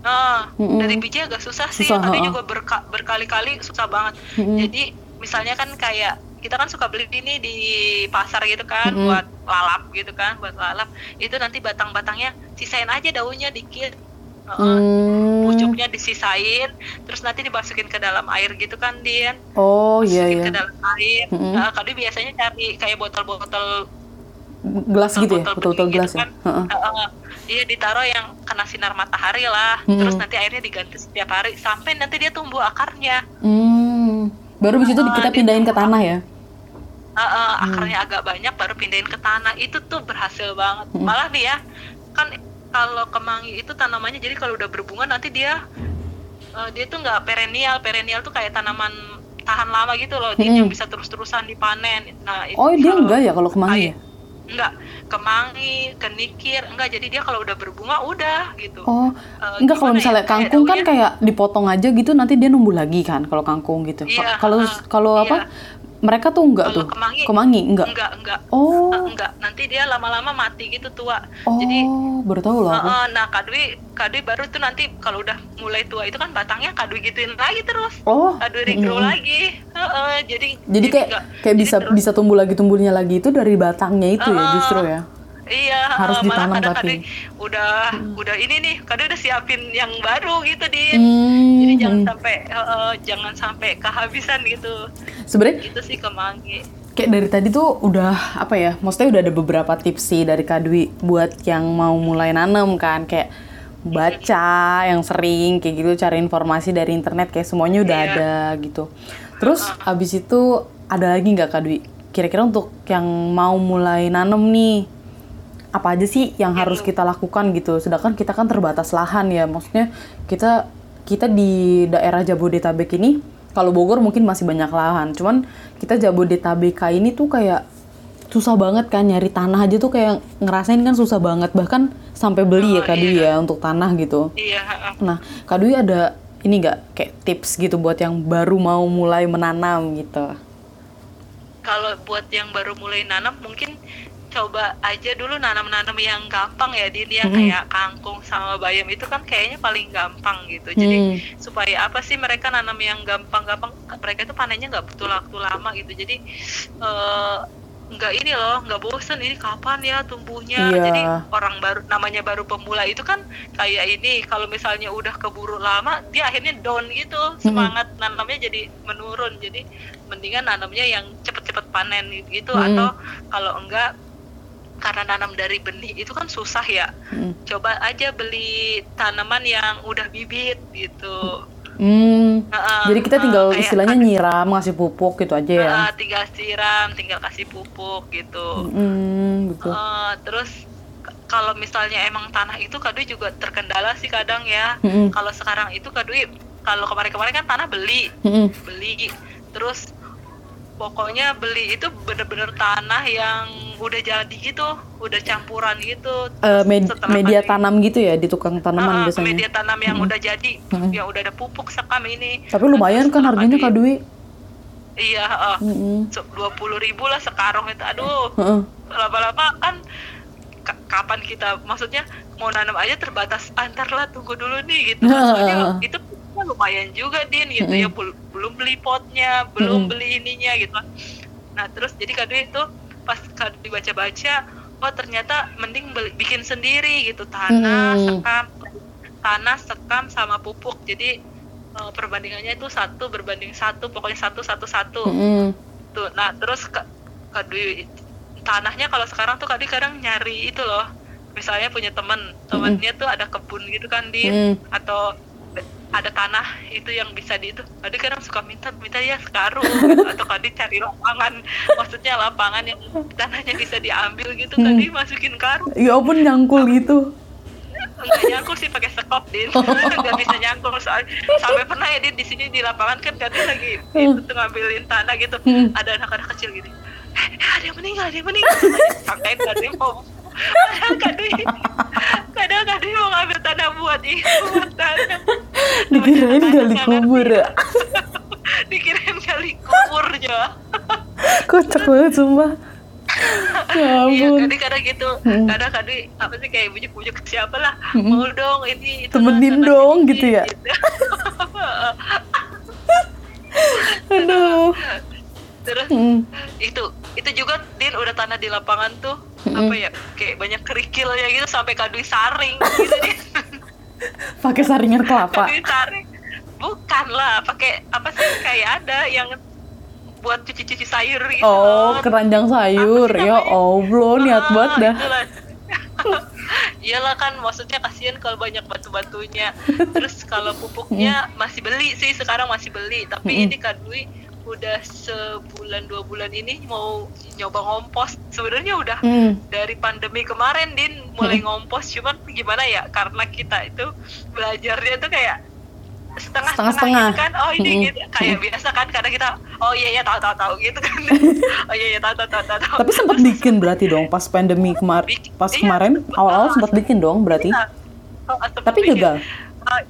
kamu, ah,
Mm-mm.
dari biji agak susah sih
Susah,
ada
ha-ha.
juga berka- berkali-kali susah banget
Mm-mm.
jadi misalnya kan kayak kita kan suka beli ini di pasar gitu kan
Mm-mm.
buat lalap gitu kan buat lalap itu nanti batang-batangnya sisain aja daunnya dikit.
Hmm.
pucuknya disisain terus nanti dimasukin ke dalam air gitu kan Dian
Oh iya
masukin
iya.
ke dalam air.
Mm-mm.
Nah, Kadi biasanya cari kayak botol-botol
Gelas gitu ya,
bening
gelas
gitu
ya.
kan.
Heeh.
Heeh. Iya ditaruh yang kena sinar matahari lah.
Mm-mm.
Terus nanti airnya diganti setiap hari sampai nanti dia tumbuh akarnya.
Hmm. Baru di situ
Ah,
kita pindahin ke tanah ya.
Heeh,
Hmm.
akarnya agak banyak baru pindahin ke tanah. Itu tuh berhasil banget.
Mm.
Malah nih ya, kan kalau kemangi itu tanamannya jadi kalau udah berbunga nanti dia eh, dia tuh nggak perennial. Perennial tuh kayak tanaman tahan lama gitu loh, dia yang bisa terus-terusan dipanen. Nah, itu
Oh dia
kalau-
enggak ya kalau kemangi ya?
enggak kemangi kenikir enggak jadi dia kalau udah berbunga udah gitu
Oh
Eh,
enggak kalau
gimana
misalnya
ya, kayak
kangkung kan kayak dipotong aja gitu nanti dia numbuh lagi kan kalau kangkung gitu.
Iya,
Kalau
uh,
kalau
iya.
apa mereka tuh enggak
Kalau
tuh
kemangi,
enggak.
enggak enggak
Oh
Eh, enggak nanti dia lama-lama mati gitu tua
oh
jadi
baru tahu loh aku.
eh, nah kadwi kadwi baru tuh nanti kalau udah mulai tua itu kan batangnya kadwi gituin lagi terus
Oh
kadwi regrow
mm-mm.
lagi Eh, eh, jadi
Jadi kayak
enggak-
kayak
jadi
bisa
terus-
bisa tumbuh lagi tumbuhnya lagi itu dari batangnya itu ya
Uh-uh.
justru ya.
Iya,
Harus ditanam
malah kadang
tapi.
kadang udah udah ini nih, kadang udah siapin yang baru gitu din.
Hmm,
Jadi jangan
hmm.
sampai eh, jangan sampai kehabisan gitu.
Sebenarnya
Gitu sih kemangi.
kayak dari tadi tuh udah apa ya maksudnya udah ada beberapa tips sih dari Kak Dwi buat yang mau mulai nanam kan kayak baca yang sering kayak gitu cari informasi dari internet kayak semuanya udah
Iya.
ada gitu terus abis itu ada lagi nggak Kak Dwi kira-kira untuk yang mau mulai nanam nih apa aja sih yang harus kita lakukan gitu sedangkan kita kan terbatas lahan ya maksudnya kita kita di daerah Jabodetabek ini kalau Bogor mungkin masih banyak lahan cuman kita Jabodetabek ini tuh kayak susah banget kan nyari tanah aja tuh kayak ngerasain kan susah banget bahkan sampai beli ya
Oh,
Kak Dwi
iya.
ya untuk tanah gitu.
Iya.
Nah, Kak Dwi ada ini nggak kayak tips gitu buat yang baru mau mulai menanam gitu?
kalau buat yang baru mulai nanam mungkin coba aja dulu nanam-nanam yang gampang ya Din yang
Mm-mm.
kayak kangkung sama bayam itu kan kayaknya paling gampang gitu. Jadi
Hmm.
supaya apa sih mereka nanam yang gampang-gampang mereka itu panennya nggak butuh waktu lama gitu. Jadi nggak ini loh nggak bosen. Ini kapan ya tumbuhnya?
Iya.
jadi orang baru namanya baru pemula itu kan kayak ini. Kalau misalnya udah keburu lama dia akhirnya down gitu. Semangat nanamnya jadi menurun. Jadi mendingan nanamnya yang cepet-cepet panen gitu.
Mm-mm.
atau kalau enggak karena nanam dari benih itu kan susah ya
Mm.
coba aja beli tanaman yang udah bibit gitu
Hmm.
Heeh,
Jadi kita tinggal
heeh, kayak
istilahnya nyiram, ngasih pupuk gitu aja ya.
Heeh, tinggal siram tinggal kasih pupuk gitu
Hmm, gitu.
Eh, terus kalau misalnya emang tanah itu kadui juga terkendala sih kadang ya
Mm-mm.
kalau sekarang itu kadui kalau kemarin-kemarin kan tanah beli
Mm-mm.
beli terus pokoknya beli itu bener-bener tanah yang udah jadi gitu udah campuran gitu
Eh, med-
Setelah
media tanam gitu ya di tukang tanaman
Ah,
biasanya.
media tanam yang udah jadi
Mm-mm.
yang udah ada pupuk sekam ini
Tapi lumayan kan harganya Kak Dwi.
iya heeh.
Mm-mm.
dua puluh ribu lah sekarang itu aduh lama-lama kan ka- kapan kita maksudnya mau nanam aja terbatas antar lah tunggu dulu nih gitu kan. soalnya itu kan lumayan juga din gitu ya. Bel- belum beli potnya belum
Mm-mm.
beli ininya gitu. Nah terus jadi kado itu pas kado dibaca-baca oh ternyata mending beli- bikin sendiri gitu. Tanah
Mm-mm.
sekam tanah sekam sama pupuk. Jadi eh, perbandingannya itu satu berbanding satu pokoknya satu satu satu.
Mm-mm.
tuh nah terus ke tanahnya kalau sekarang tuh kadang kadang nyari itu loh. Misalnya punya temen temennya tuh ada kebun gitu kan di
Mm.
atau ada tanah itu yang bisa di itu. Kadang kadang suka minta minta ya sekarung gitu. [LAUGHS] atau kadang cari lapangan. Maksudnya lapangan yang tanahnya bisa diambil gitu.
Mm.
tadi masukin karung.
Ya ampun nyangkul gitu.
enggak nyangkul sih pakai sekop din. [LAUGHS] Nggak bisa nyangkul. Soalnya sampai pernah ya din di sini di lapangan kan kadang lagi itu tuh ngambilin tanah gitu.
Hmm.
ada anak-anak kecil gini eh ada yang meninggal ada yang meninggal. Sangkain kadang mau kadang kadang kadang mau ngambil tanah buat itu buat tanah [LAUGHS]
Dikirain gali kubur ya.
dikirain gali kuburnya
Kocak banget sumpah. Ya
Iya,
ampun.
kadang-kadang gitu.
Hmm.
Kadang-kadang apa sih kayak bujuk-bujuk siapa lah.
Hmm.
Mau dong ini itu
Temenin
lah,
dong,
tanah
gitu
ini,
ya? [LAUGHS] Aduh.
Terus
Hmm.
itu itu juga Din udah tanah di lapangan tuh apa ya kayak banyak kerikilnya gitu sampai kadui saring gitu. [LAUGHS]
Pakai saringan kelapa.
kadui saring. Bukan lah, pakai apa sih kayak ada yang buat cuci-cuci sayur gitu.
Oh,
loh.
keranjang sayur. Ya? Allah, niat
Ah,
banget dah.
itulah. [LAUGHS] Iyalah kan maksudnya kasihan kalau banyak batu-batunya. [LAUGHS] Terus kalau pupuknya masih beli sih sekarang masih beli. Tapi ini Kak Dwi udah sebulan dua bulan ini mau nyoba ngompos. Sebenarnya udah
Hmm.
dari pandemi kemarin Din mulai ngompos cuman gimana ya karena kita itu belajarnya tuh kayak setengah-setengah
Setengah-setengah.
gitu kan oh ini
Mm-mm.
gitu kayak biasa kan kadang kita oh iya iya tahu tahu tahu gitu kan [LAUGHS] oh iya iya tahu tahu tahu tahu.
Tapi sempat bikin berarti dong pas pandemi kemarin.
Bikin-
Pas
iya.
kemarin awal-awal sempat bikin dong berarti.
Iya. Oh,
Tapi
bikin-
gagal.
Ah,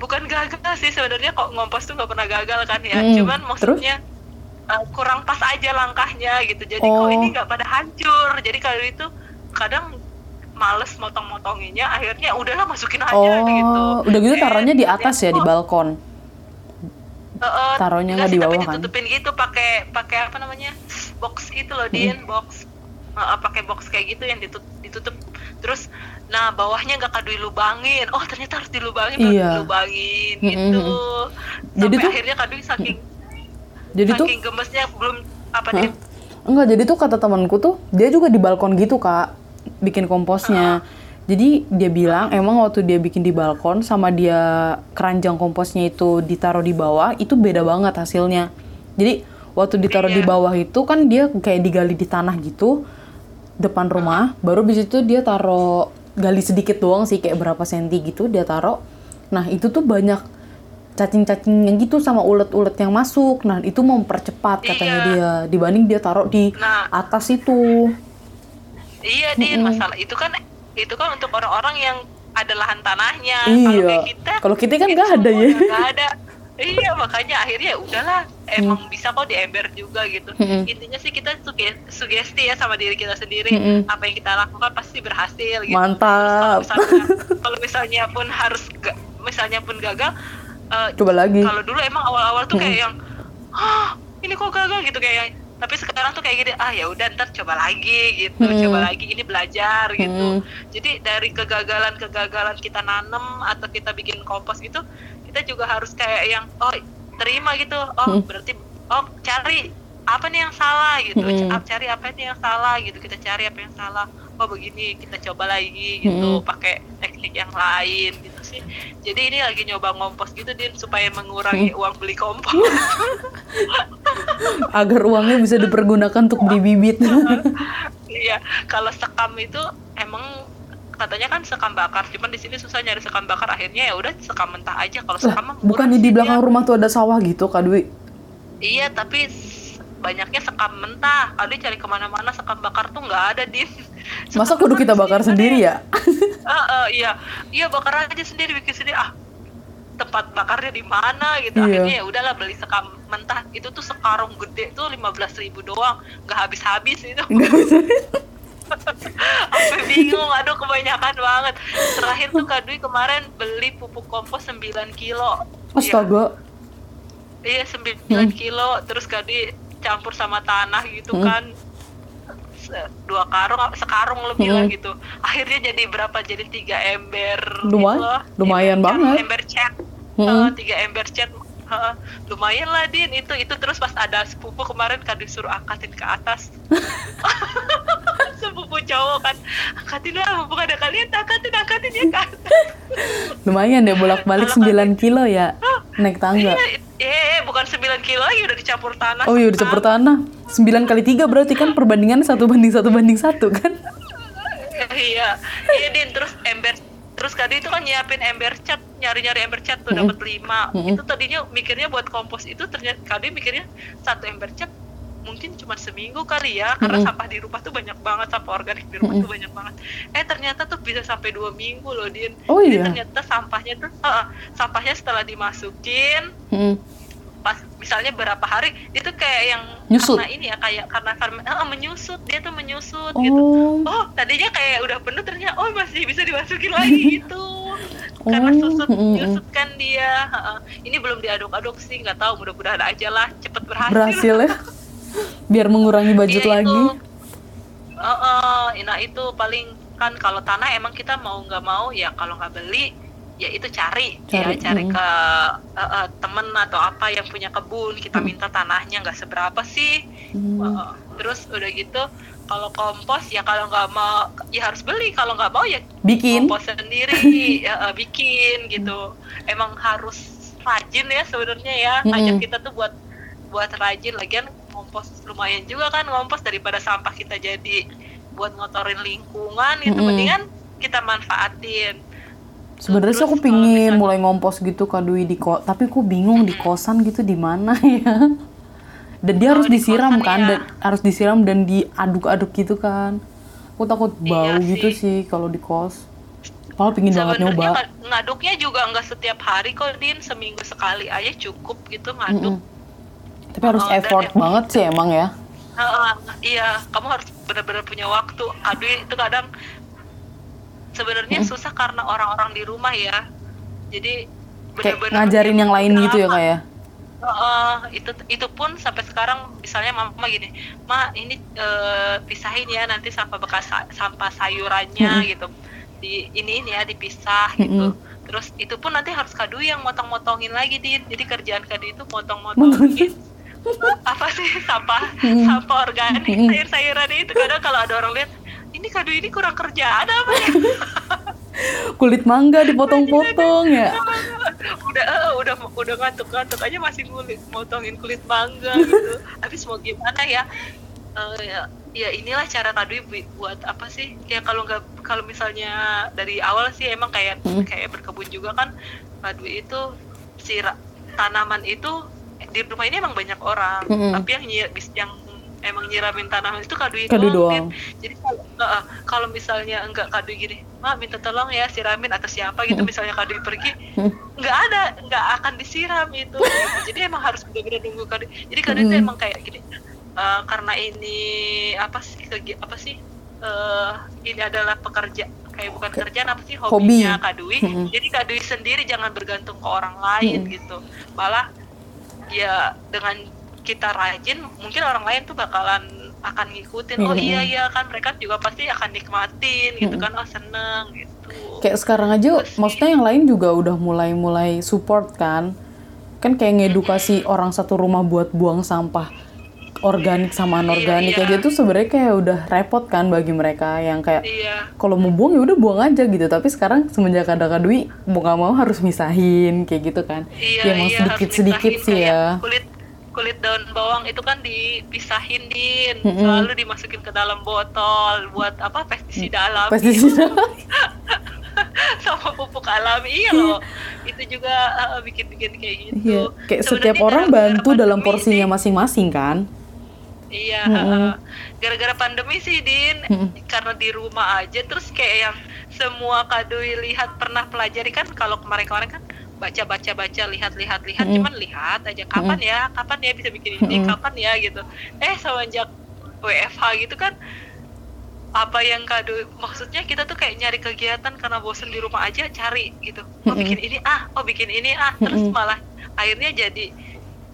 bukan gagal sih sebenarnya kok ngompos tuh nggak pernah gagal kan ya.
Hmm,
cuman maksudnya uh, kurang pas aja langkahnya gitu. Jadi kok
Oh.
ini nggak pada hancur. Jadi kalau itu kadang males motong-motonginnya akhirnya udahlah masukin aja gitu.
Oh, udah gitu taruhnya di atas ya di
kok,
balkon.
eh,
taruhnya
enggak
nggak di
sih, tapi
bawah kan?
ditutupin gitu pakai pakai apa namanya box gitu loh din box. Eh, pakai box kayak gitu yang ditutup, ditutup. Terus nah bawahnya nggak kadui lubangin oh ternyata harus dilubangin
Iya.
dilubangin
Mm-mm,
gitu
Jadi
sampai
tuh-
akhirnya kadui saking
Jadi tuh
saking gemesnya belum apa dia
Enggak, jadi tuh kata temanku tuh dia juga di balkon gitu kak, bikin komposnya. Jadi dia bilang emang waktu dia bikin di balkon sama dia keranjang komposnya itu ditaruh di bawah itu beda banget hasilnya. Jadi waktu ditaruh di
Iya.
bawah itu kan dia kayak digali di tanah gitu depan rumah, baru bis itu dia taruh gali sedikit doang sih kayak berapa senti gitu dia taruh. Nah itu tuh banyak cacing-cacing yang gitu sama ulet-ulet yang masuk. Nah, itu mempercepat katanya
Iya.
dia dibanding dia taruh di
Nah.
atas itu.
Iya, Din, masalah itu kan itu kan untuk orang-orang yang ada lahan tanahnya.
Iya.
Kalau kita,
Kalau kita kan nggak ada ya.
nggak ada. [LAUGHS] Iya, makanya akhirnya ya udahlah, emang bisa kok di ember juga gitu.
Mm-mm.
Intinya sih kita suge- sugesti ya sama diri kita sendiri,
Mm-mm.
apa yang kita lakukan pasti berhasil gitu.
Mantap.
Terus kalau misalnya, kalau misalnya pun harus misalnya pun gagal, eh,
Coba lagi.
kalau dulu emang awal-awal tuh kayak yang ah ini kok gagal gitu kayak tapi sekarang tuh kayak gini ah ya udah ntar coba lagi gitu
Hmm.
coba lagi ini belajar gitu
Hmm.
jadi dari kegagalan-kegagalan kita nanem atau kita bikin kompos gitu kita juga harus kayak yang oh terima gitu oh
Hmm.
berarti oh cari apa nih yang salah gitu
Hmm.
Ca- cari apa nih yang salah gitu kita cari apa yang salah oh begini kita coba lagi gitu
Hmm.
pakai teknik yang lain gitu sih jadi ini lagi nyoba ngompos gitu din supaya mengurangi
Hmm.
uang beli kompos [LAUGHS]
Agar uangnya bisa dipergunakan untuk beli bibit. [LAUGHS]
iya kalau sekam itu emang katanya kan sekam bakar cuman di sini susah nyari sekam bakar akhirnya ya udah sekam mentah aja kalau sekam mah
Lah,
sih
di
dia.
belakang rumah tuh ada sawah gitu, Kak Dwi?
iya tapi banyaknya sekam mentah kalau cari ke mana-mana sekam bakar tuh nggak ada din
Masa kudu kita
di
bakar sendiri
ada
ya? [LAUGHS]
Ah, ah, iya iya bakar aja sendiri bikin sendiri ah tempat bakarnya di mana gitu
Iya.
akhirnya ya udahlah beli sekam mentah itu tuh sekarung gede tuh 15.000 ribu doang nggak habis habis itu
Nggak. [LAUGHS]
sampai bingung aduh kebanyakan banget terakhir tuh Kak Dwi kemarin beli pupuk kompos 9 kilo
Astaga.
iya 9
Hmm.
kilo terus Kak Dwi campur sama tanah gitu
Hmm.
kan dua karung sekarung lebih lah
Hmm.
gitu akhirnya jadi berapa jadi tiga ember gitu loh.
lumayan
Ember cat,
banget.
ember cat
Hmm.
Eh, tiga ember cat Eh, lumayan lah din itu itu terus pas ada sepupu kemarin kan disuruh angkatin ke atas [LAUGHS] sepupu cowok kan. Angkatin lah mumpung ada kalian angkatin angkatin ya kan [LAUGHS]
Lumayan ya bolak-balik 9 kilo ya naik tangga.
iya eh bukan 9 kilo lagi udah dicampur tanah
Oh iya udah campur tanah. 9 kali 3 berarti kan perbandingan satu banding satu banding satu kan? [LAUGHS]
iya iya din terus ember terus tadi itu kan nyiapin ember cat nyari-nyari ember cat tuh dapat lima. Itu tadinya mikirnya buat kompos itu ternyata kali mikirnya satu ember cat mungkin cuma seminggu kali ya karena
Mm-mm.
sampah di rumah tuh banyak banget sampah organik di rumah tuh banyak banget eh ternyata tuh bisa sampai dua minggu loh din
Oh
jadi
iya.
ternyata sampahnya tuh eh, sampahnya setelah dimasukin
Hmm.
pas misalnya berapa hari itu kayak yang
Nyusut?
karena ini ya kayak karena fermen- eh, menyusut dia tuh menyusut gitu
Oh.
oh tadinya kayak udah penuh ternyata oh masih bisa dimasukin lagi [LAUGHS] gitu karena
Oh,
susut
mm, mm.
nyusut kan dia Heeh. ini belum diaduk-aduk sih nggak tahu mudah-mudahan aja lah cepet berhasil,
Berhasil ya. [LAUGHS] Biar mengurangi budget
Iya,
lagi.
itu. Heeh, nah itu paling kan kalau tanah emang kita mau nggak mau ya kalau nggak beli ya itu cari,
Cari,
ya cari
mm.
ke eh, eh, temen atau apa yang punya kebun kita minta tanahnya nggak seberapa sih
Hmm.
Heeh. terus udah gitu kalau kompos ya kalau nggak mau ya harus beli kalau nggak mau ya
Bikin.
kompos sendiri [LAUGHS] ya, eh, bikin gitu emang harus rajin ya sebenarnya ya ngajak kita tuh buat buat rajin lagian kompos lumayan juga kan ngompos daripada sampah kita jadi buat ngotorin lingkungan gitu
Mm-mm.
mendingan kita manfaatin
Sebenarnya sih aku pingin
misalnya-
mulai ngompos gitu Kak Dwi di kos, tapi aku bingung di kosan gitu di mana [LAUGHS] ya. Dan dia
Oh,
harus
di
disiram
kosan
kan,
ya.
dan harus disiram dan diaduk-aduk gitu kan. Aku takut bau
Iya
gitu
sih.
sih kalau di kos. Kalau pingin banget nyoba.
ngad- ngaduknya juga nggak setiap hari kok din seminggu sekali aja cukup gitu ngaduk
Mm-mm. Tapi harus
dan
effort
em-
banget sih emang ya.
Heeh, iya, kamu harus benar-benar punya waktu. Aduh, itu kadang sebenarnya susah karena orang-orang di rumah ya. Jadi benar-benar
ngajarin yang lain gitu ya kayak.
Heeh, itu itu pun sampai sekarang misalnya mama gini, ma ini eh, pisahin ya nanti sampah bekas sa- sampah sayurannya gitu. Di ini ini ya dipisah gitu. Terus itu pun nanti harus kadu yang motong-motongin lagi din. Jadi kerjaan kadu itu motong-motongin apa sih? Sampah sampah organik sayur-sayuran itu. Kadang kalau ada orang lihat ini kado ini kurang kerjaan apa ya? [LAUGHS]
Kulit mangga dipotong-potong ya. [LAUGHS]
udah eh, udah udah ngantuk-ngantuk aja masih ngulit motongin kulit mangga gitu. [LAUGHS] Habis mau gimana ya? Eh, ya, ya inilah cara bu- buat apa sih? Ya kalau nggak kalau misalnya dari awal sih emang kayak
Hmm.
kayak berkebun juga kan Kadui itu sira tanaman itu di rumah ini emang banyak orang
Mm-mm.
tapi yang yang emang nyiramin tanaman itu kadui
Kadui
doang, jadi kalau uh, uh, kalau misalnya enggak kadui gini mak minta tolong ya siramin atau siapa gitu misalnya kadui pergi
Mm.
nggak ada nggak akan disiram itu [LAUGHS] jadi emang harus benar-benar nunggu kadui jadi kadui itu
Mm.
emang kayak gini uh, karena ini apa sih kegi apa sih eh ini adalah pekerja kayak bukan kerjaan apa sih
Hobi.
hobinya kadui
Mm-mm.
jadi kadui sendiri jangan bergantung ke orang lain
Mm-mm.
gitu malah ya dengan kita rajin mungkin orang lain tuh bakalan akan ngikutin oh
Mm-mm.
iya iya kan mereka juga pasti akan nikmatin gitu
Mm-mm.
kan oh seneng gitu
Kayak sekarang aja,
Terus
maksudnya yang lain juga udah mulai-mulai support kan. Kan kayak ngedukasi orang satu rumah buat buang sampah organik sama anorganik.
Iya,
aja
iya.
tuh sebenarnya kayak udah repot kan bagi mereka yang kayak
iya.
Kalau mau buang ya udah buang aja gitu. Tapi sekarang semenjak ada kadui mau nggak mau harus misahin kayak gitu kan.
Iya
ya emang
iya
sedikit sedikit sih ya.
kulit kulit daun bawang itu kan dipisahin din.
Mm-mm.
selalu dimasukin ke dalam botol buat apa pestisida alami.
Pestisida. [LAUGHS]
Sama pupuk alami. Iya loh. [LAUGHS] Itu juga uh, bikin-bikin kayak gitu.
Iya, kayak setiap orang bantu dalam porsinya masing-masing kan
Iya, gara-gara pandemi sih Din,
Mm-mm.
karena di rumah aja terus kayak yang semua kadui lihat pernah pelajari kan kalau kemarin-kemarin kan baca-baca baca lihat-lihat lihat
Mm-mm.
cuman lihat aja kapan ya? Kapan ya bisa bikin ini?
Mm-mm.
kapan ya? gitu. Eh semenjak WFH gitu kan apa yang kado maksudnya kita tuh kayak nyari kegiatan karena bosen di rumah aja cari gitu. Oh bikin ini ah. Oh bikin ini ah. Terus malah akhirnya jadi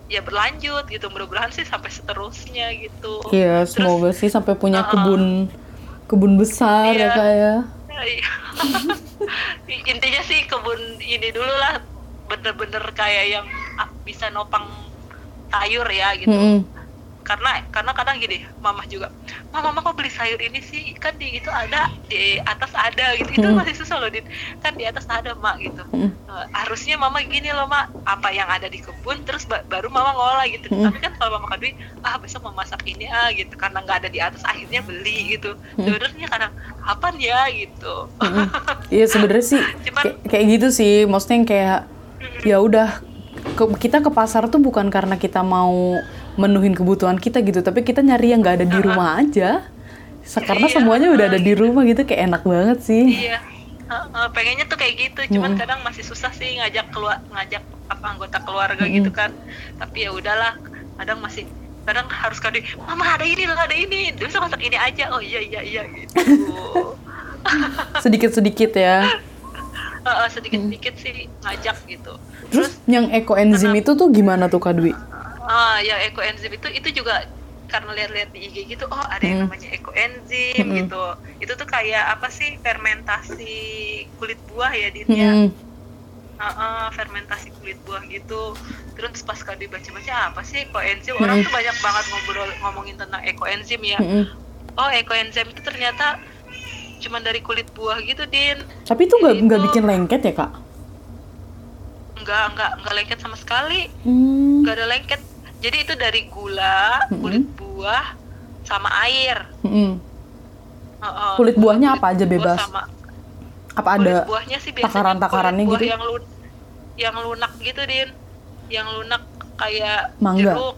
ya berlanjut gitu mudah-mudahan sih sampai seterusnya gitu
Iya,
Terus,
semoga sih sampai punya
uh-uh.
kebun kebun besar ya
Iya.
kayak.
iya. [LAUGHS] intinya sih kebun ini dulu lah bener-bener kayak yang bisa nopang sayur ya gitu karena karena kadang gini mama juga mama mama kok beli sayur ini sih kan di itu ada di atas ada gitu itu
Mm.
masih susah loh Din. kan di atas ada mak gitu
Mm.
Eh, harusnya mama gini loh mak apa yang ada di kebun terus ba- baru mama ngolah gitu
Mm.
tapi kan kalau mama kadui ah besok mau masak ini ah gitu karena nggak ada di atas akhirnya beli gitu sebenarnya kadang kapan ya gitu.
Iya sebenarnya sih [LAUGHS]
Cuman-
kayak, kayak gitu sih, maksudnya yang kayak ya udah ke- kita ke pasar tuh bukan karena kita mau menuhin kebutuhan kita gitu, tapi kita nyari yang nggak ada di rumah aja. Karena
Iya,
semuanya udah ada
gitu.
di rumah gitu, kayak enak banget sih.
iya. Heeh, pengennya tuh kayak gitu. Cuman kadang masih susah sih ngajak keluar ngajak apa anggota keluarga gitu kan. Tapi ya udahlah kadang masih kadang harus kado mama ada ini loh ada ini. Bisa masak ini aja. Oh iya iya iya gitu. [LAUGHS]
Sedikit-sedikit ya.
Heeh, sedikit-sedikit sih ngajak gitu.
Terus yang ekoenzim itu tuh gimana tuh Kak Dwi?
Ah ya ekoenzim itu itu juga karena lihat-lihat di IG gitu oh ada yang
Hmm.
namanya ekoenzim
Hmm.
gitu itu tuh kayak apa sih fermentasi kulit buah ya Din ya
Mm-mm.
Heeh, fermentasi kulit buah gitu terus pas kali baca-baca apa sih ekoenzim orang tuh banyak banget ngobrol ngomongin tentang ekoenzim ya
Mm-mm.
oh ekoenzim itu ternyata cuman dari kulit buah gitu din
Tapi itu nggak nggak bikin lengket ya kak?
nggak nggak nggak lengket sama sekali
Hmm.
nggak ada lengket jadi itu dari gula kulit buah sama air
Mm-mm.
Heeh,
Kulit buahnya
kulit
apa aja
buah
bebas?
sama
Apa
kulit
ada?
buahnya sih biasanya
takaran-takarannya gitu?
yang lun yang lunak gitu din yang lunak kayak
Mangga?
jeruk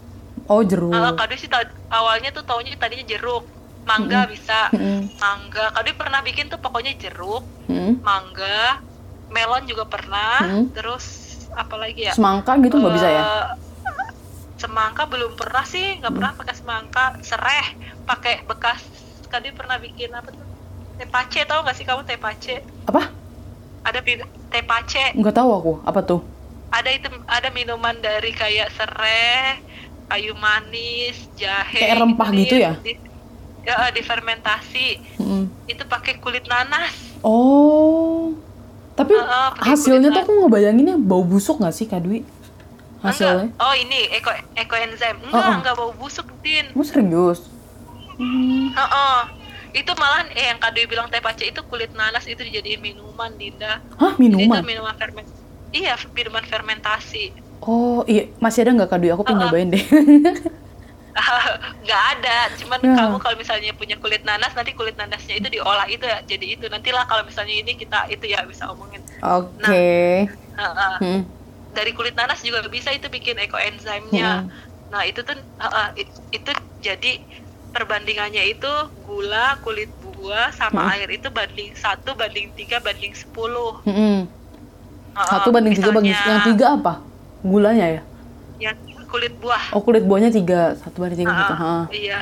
Oh jeruk.
Kak Dwi sih awalnya tuh taunya tadinya jeruk, mangga bisa,
Mm-mm.
mangga. Kak Dwi pernah bikin tuh pokoknya jeruk,
Mm-mm.
mangga, melon juga pernah,
Mm.
terus apa lagi ya?
Semangka gitu nggak bisa ya?
Eh, Semangka belum pernah sih, nggak pernah pakai semangka. Sereh, pakai bekas. Kak Dwi pernah bikin apa tuh? Tepace tau gak sih kamu tepace?
Apa?
Ada pi- tepace,
Nggak tahu aku. Apa tuh?
ada itu ada minuman dari kayak sereh, kayu manis, jahe.
Kayak rempah gitu
Din.
ya?
Di- ya, difermentasi.
Mm-mm.
Itu pakai kulit nanas.
Oh. Tapi
pakai
hasilnya tuh aku ngebayanginnya bau busuk nggak sih Kak Dwi? Hasilnya?
Enggak. Oh, ini eko ekoenzim. Enggak,
Oh, oh.
enggak bau busuk, Din.
Kamu serius? Hmm.
Heeh. Itu malahan eh yang Kadui bilang teh pace itu kulit nanas itu dijadiin minuman, Dinda.
Hah
Jadi
minuman?
itu minuman ferment. Iya, minuman fermentasi.
Oh iya masih ada nggak Kak Dwi? Aku pengen
Heeh.
nyobain deh. [LAUGHS]
nggak ada cuman
Ya.
kamu kalau misalnya punya kulit nanas nanti kulit nanasnya itu diolah itu ya jadi itu nantilah kalau misalnya ini kita itu ya bisa omongin
Oke.
Heeh.
Hmm.
Dari kulit nanas juga bisa itu bikin ekoenzimnya.
Mm-mm.
Nah itu tuh uh, uh, it- itu jadi perbandingannya itu gula kulit buah sama
Mm.
air itu banding satu banding tiga banding sepuluh. Uh,
Satu banding tiga banding yang tiga apa? Gulanya ya?
yang kulit buah.
Oh kulit buahnya tiga, satu banding tiga
Ah,
gitu.
Iya.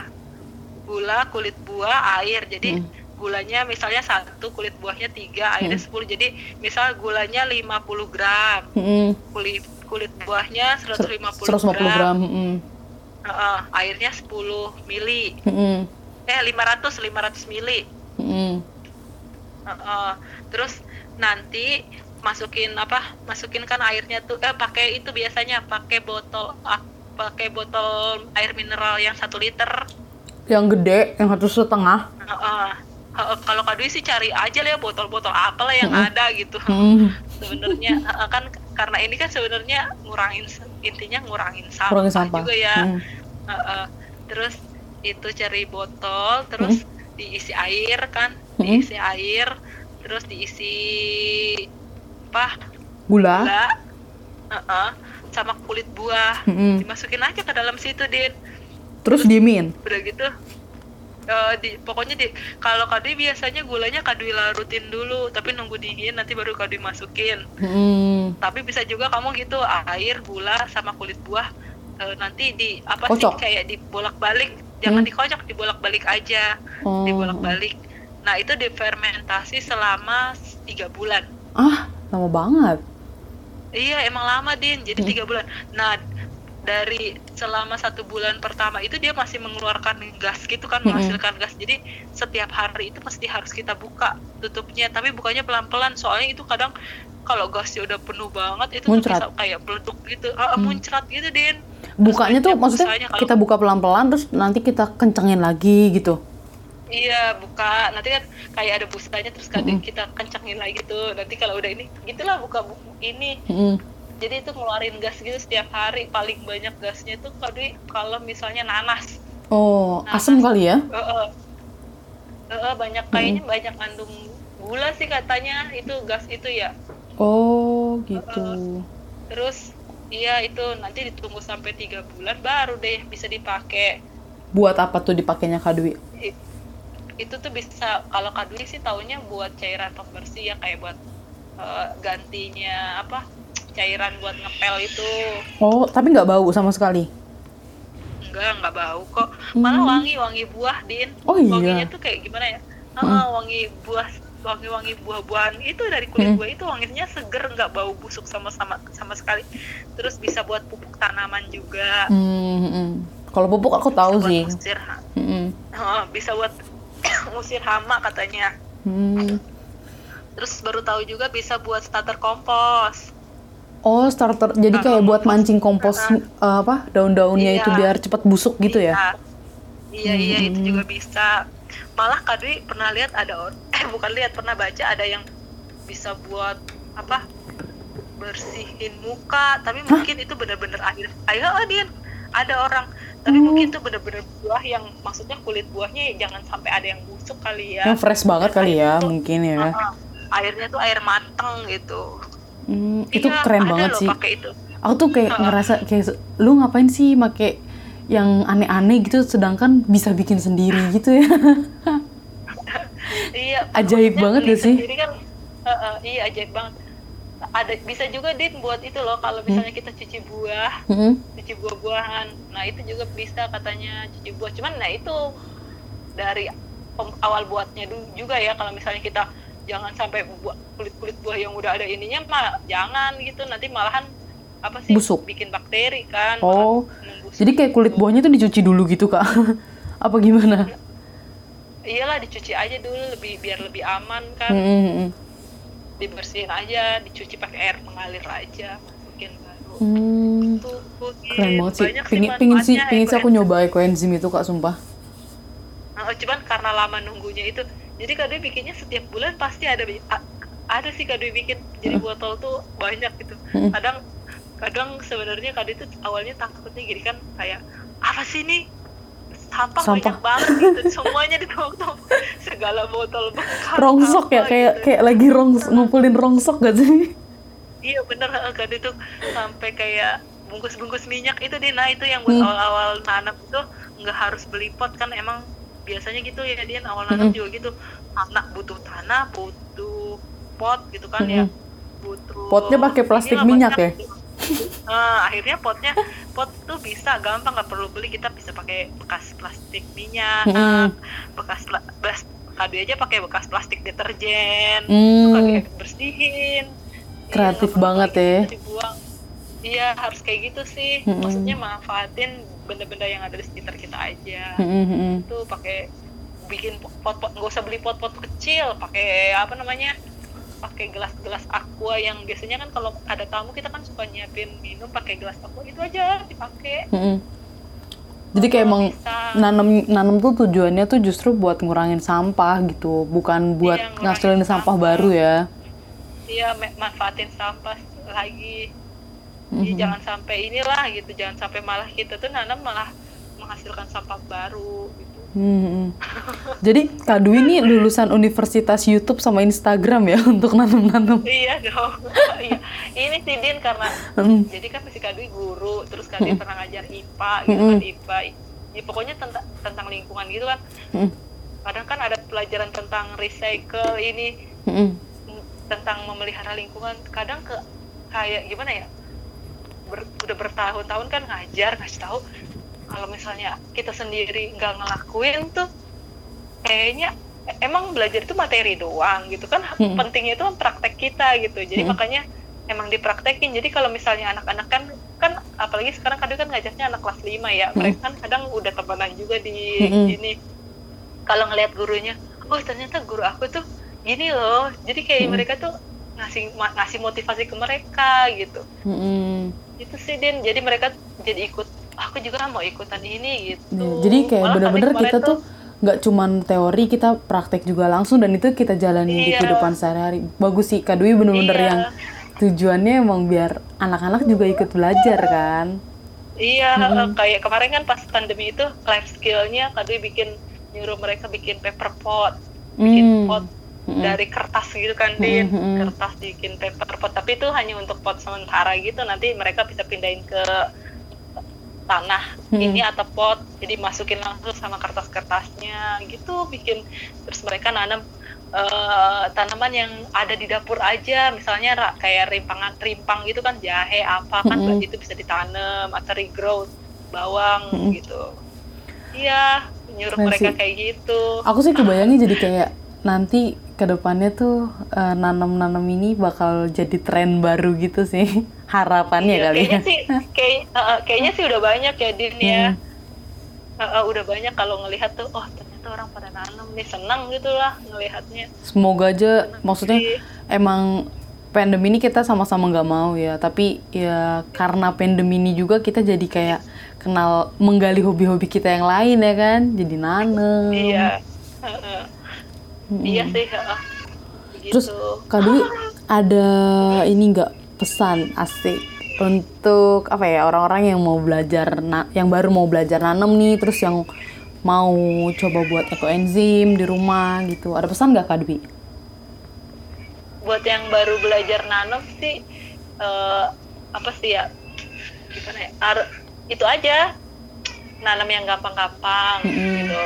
Gula, kulit buah, air. Jadi
Hmm.
Gulanya misalnya satu, kulit buahnya tiga, airnya
Hmm.
10. Jadi misal gulanya 50 gram,
Mm-mm.
kulit kulit buahnya 150,
150 gram. Mm-mm.
Heeh, airnya 10 mili.
Mm-mm.
Eh 500 500 mili.
Mm-mm.
Heeh. Terus nanti masukin apa? Masukin kan airnya tuh eh pakai itu biasanya pakai botol ah, pakai botol air mineral yang satu liter.
Yang gede, yang satu setengah.
Heeh. Heeh, kalau Kadui sih cari aja lah ya botol-botol apa lah yang
Mm-mm.
ada gitu. [LAUGHS]
Mm.
Sebenarnya heeh, kan karena ini kan sebenarnya ngurangin intinya ngurangin sampah,
Kurangin sampah.
juga ya.
Mm.
Heeh. Terus itu cari botol, terus diisi air kan,
Mm.
diisi air, terus diisi apa?
Gula.
Gula. Heeh, sama kulit buah.
Mm-mm.
Dimasukin aja ke dalam situ, Din.
Terus diemin.
Udah gitu eh, di, pokoknya di kalau kadui biasanya gulanya kadui larutin dulu tapi nunggu dingin nanti baru kadui masukin
Mm.
tapi bisa juga kamu gitu air gula sama kulit buah eh, nanti di apa
Kocok.
sih kayak dibolak-balik jangan
Hmm.
dikocok dibolak-balik aja
Oh.
dibolak-balik nah itu difermentasi selama tiga bulan
Ah, lama banget.
iya emang lama din jadi
Hmm.
tiga bulan nah dari selama satu bulan pertama itu dia masih mengeluarkan gas gitu kan menghasilkan gas jadi setiap hari itu pasti harus kita buka tutupnya tapi bukanya pelan-pelan soalnya itu kadang kalau gasnya udah penuh banget itu tuh
Muncrat.
bisa kayak peleduk gitu ah,
Hmm.
muncrat gitu din
Bukanya tuh maksudnya
kalau-
kita buka pelan-pelan terus nanti kita kencengin lagi gitu.
iya buka nanti kan kayak ada busanya terus kadang
Mm-mm.
kita kencangin lagi tuh nanti kalau udah ini gitulah buka buku ini
Mm.
Jadi itu ngeluarin gas gitu setiap hari paling banyak gasnya itu kalau kalau misalnya nanas
Oh,
Nanas.
asem kali ya?
Heeh. Heeh, banyak kayaknya banyak kandung gula sih katanya itu gas itu ya
Oh, gitu.
terus iya itu nanti ditunggu sampai tiga bulan baru deh bisa dipakai
Buat apa tuh dipakainya kadui?
I- itu tuh bisa kalau kadui sih taunya buat cairan pembersih ya kayak buat eh, gantinya apa cairan buat ngepel itu
Oh, tapi nggak bau sama sekali.
enggak enggak bau kok malah
Hmm.
wangi wangi buah din
Oh, iya.
wanginya tuh kayak gimana ya Heeh, wangi buah wangi wangi buah-buahan itu dari kulit
Hmm.
buah itu wanginya seger nggak bau busuk sama sama sama sekali terus bisa buat pupuk tanaman juga
Hmm, hmm, hmm. Kalau pupuk aku tahu
bisa
sih.
buat ngusir ha-
Hmm, hmm.
Heeh, bisa buat [COUGHS] ngusir hama katanya
Hmm.
terus baru tahu juga bisa buat starter kompos
Oh, starter. Jadi kayak buat mancing kompos eh, apa daun-daunnya
Iya.
itu biar cepat busuk gitu ya?
iya iya itu
Hmm.
juga bisa malah kadri pernah lihat ada [LAUGHS] eh bukan lihat pernah baca ada yang bisa buat apa bersihin muka tapi mungkin itu benar-benar akhir ayo Adin ada orang tapi
Oh.
mungkin itu benar-benar buah yang maksudnya kulit buahnya ya jangan sampai ada yang busuk kali ya
Yang fresh banget kali ya,
tuh-
mungkin ya.
Heeh. airnya tuh air mateng gitu
Hmm, itu
Iya,
keren
ada
banget
loh
sih.
pakai itu
Aku tuh kayak ngerasa kayak lu ngapain sih make yang aneh-aneh gitu sedangkan bisa bikin sendiri [LAUGHS] gitu ya.
iya
Ajaib banget gak sih?
kan Heeh, iya ajaib banget ada bisa juga din buat itu loh kalau misalnya kita cuci buah
Hmm.
cuci buah-buahan nah itu juga bisa katanya cuci buah cuman nah itu dari awal buatnya juga ya kalau misalnya kita jangan sampai buat kulit-kulit buah yang udah ada ininya mah jangan gitu nanti malahan apa sih
Busuk.
bikin bakteri kan
Oh, Jadi kayak kulit
gitu.
buahnya tuh dicuci dulu gitu kak? [LAUGHS] Apa gimana?
iyalah dicuci aja dulu lebih biar lebih aman kan
Hmm, hmm,
dibersihin aja dicuci pakai air mengalir aja masukin baru
Hmm,
tuh
keren banget sih.
Banyak
Pingin, pingin sih,
manfaatnya,
pingin sih aku nyoba ekoenzim itu kak, sumpah.
Nah, cuman karena lama nunggunya itu jadi kadang bikinnya setiap bulan pasti ada ada sih kadang bikin jadi botol tuh banyak gitu
Hmm.
kadang kadang sebenarnya kadang itu awalnya takutnya gini kan kayak apa sih ini sampah,
Sampah.
banyak banget gitu [LAUGHS] semuanya ditumpuk segala botol bekas
Rongsok ya, kayak
gitu.
kayak lagi rongs ngumpulin rongsok gak sih?
iya bener kan itu sampai kayak bungkus-bungkus minyak itu dia nah itu yang buat
Hmm.
awal-awal nanam itu nggak harus beli pot kan emang biasanya gitu ya dia awal nanam
Mm-mm.
juga gitu anak butuh tanah butuh pot gitu kan ya
Mm-mm.
butuh
Potnya pakai plastik minyak ya?
Nah, [LAUGHS] akhirnya potnya pot tuh bisa gampang nggak perlu beli kita bisa pakai bekas plastik minyak
Mm-mm.
bekas bekas kado aja pakai bekas plastik deterjen
Hmm.
pakai bersihin
Kreatif
Iya, nggak perlu
banget ya.
dibuang iya harus kayak gitu sih
Mm-mm.
maksudnya manfaatin benda-benda yang ada di sekitar kita aja
Mm-mm, mm-mm.
itu pakai bikin pot-pot nggak usah beli pot-pot kecil pakai apa namanya pakai gelas-gelas aqua yang biasanya kan kalau ada tamu kita kan suka nyiapin minum pakai gelas aqua itu aja dipakai
Mm-mm. Jadi kayak emang nanam nanam tuh tujuannya tuh justru buat ngurangin sampah gitu, bukan buat
Iya,
ngasilin sampah
sampah.
baru ya.
iya manfaatin sampah lagi Jadi
Mhm.
jangan sampai inilah gitu jangan sampai malah kita tuh nanam malah menghasilkan sampah baru gitu
Hmm. Jadi Kak Dwi ini lulusan Universitas YouTube sama Instagram ya [LAUGHS] untuk nanam-nanam.
iya dong [LAUGHS] iya ini sih Din karena
Hmm.
jadi kan si Kadwi guru terus Kadwi
Mm-mm.
pernah ngajar IPA gitu
Mm-mm.
kan IPA ya pokoknya tentang tentang lingkungan gitu kan
Mm.
kadang kan ada pelajaran tentang recycle ini mm, tentang memelihara lingkungan kadang ke kayak gimana ya ber- udah bertahun-tahun kan ngajar ngasih tahu kalau misalnya kita sendiri nggak ngelakuin tuh kayaknya emang belajar itu materi doang gitu kan
Mm.
pentingnya itu kan praktek kita gitu jadi
Mm.
makanya emang dipraktekin jadi kalau misalnya anak-anak kan kan apalagi sekarang kadang kan ngajarnya anak kelas 5 ya mereka kan kadang udah temenan juga di
Mm-mm.
ini kalau ngelihat gurunya oh ternyata guru aku tuh gini loh jadi kayak
Mm.
mereka tuh ngasih ngasih motivasi ke mereka gitu
Mm-mm.
Itu sih Din jadi mereka jadi ikut aku juga mau ikutan ini gitu
Ya, jadi kayak bener-bener kita tuh nggak cuman teori, kita praktek juga langsung dan itu kita jalani di
Iya.
kehidupan sehari-hari. Bagus sih Kak Dwi bener-bener
Iya.
yang tujuannya emang biar anak-anak juga ikut belajar kan.
Iya,
Mm-mm.
kayak kemarin kan pas pandemi itu life skillnya Kadwi bikin nyuruh mereka bikin paper pot, bikin
Hmm.
pot
Mm-mm.
dari kertas gitu kan, Din.
Mm-mm.
Kertas bikin paper pot, tapi itu hanya untuk pot sementara gitu. Nanti mereka bisa pindahin ke tanah
Mm-mm.
ini atau pot, jadi masukin langsung sama kertas-kertasnya gitu, bikin terus mereka nanam eh, tanaman yang ada di dapur aja, misalnya kayak rimpangan rimpang gitu kan, jahe apa kan
Mm-mm.
itu bisa ditanam atau regrowth bawang
Mm-mm.
gitu. Iya, nyuruh mereka kayak gitu.
Aku sih kebayangnya [CLEARS THROAT] jadi kayak nanti ke depannya tuh eh, nanam-nanam ini bakal jadi tren baru gitu sih. [LAUGHS] Harapannya
Iya,
kali
kayaknya
ya.
sih kayak uh, uh, kayaknya sih udah banyak ya Din ya.
Hmm.
Uh, uh, udah banyak kalau ngelihat tuh oh ternyata orang pada nanam nih senang gitu lah ngelihatnya.
Semoga aja maksudnya
Jadi,
emang pandemi ini kita sama-sama nggak mau ya tapi ya karena pandemi ini juga kita jadi kayak kenal menggali hobi-hobi kita yang lain ya kan jadi nanam
iya. Uh, uh,
Mm-mm.
iya sih uh, uh.
terus. Kak Dwi ada ini nggak pesan asik untuk apa ya orang-orang yang mau belajar na- yang baru mau belajar nanam nih terus yang mau coba buat ekoenzim di rumah gitu ada pesan nggak Kak Dwi?
buat yang baru belajar nanam sih eh, apa sih ya gimana ya Ar- itu aja nanam yang gampang-gampang
Mm-mm.
gitu ya,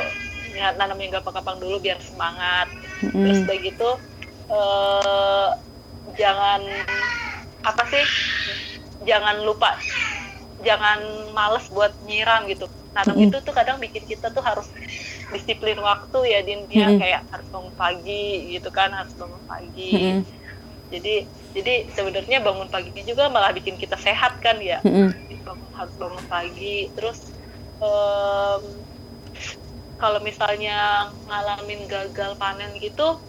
nanam yang gampang-gampang dulu biar semangat
Mm-mm.
terus begitu eh, jangan apa sih jangan lupa jangan males buat nyiram gitu nanam
Mm-mm.
itu tuh kadang bikin kita tuh harus disiplin waktu ya din ya
Mm-mm.
kayak harus bangun pagi gitu kan harus bangun pagi
Mm-mm.
jadi jadi sebenarnya bangun pagi juga malah bikin kita sehat kan ya
Mm-mm.
bangun harus bangun pagi terus em, kalau misalnya ngalamin gagal panen gitu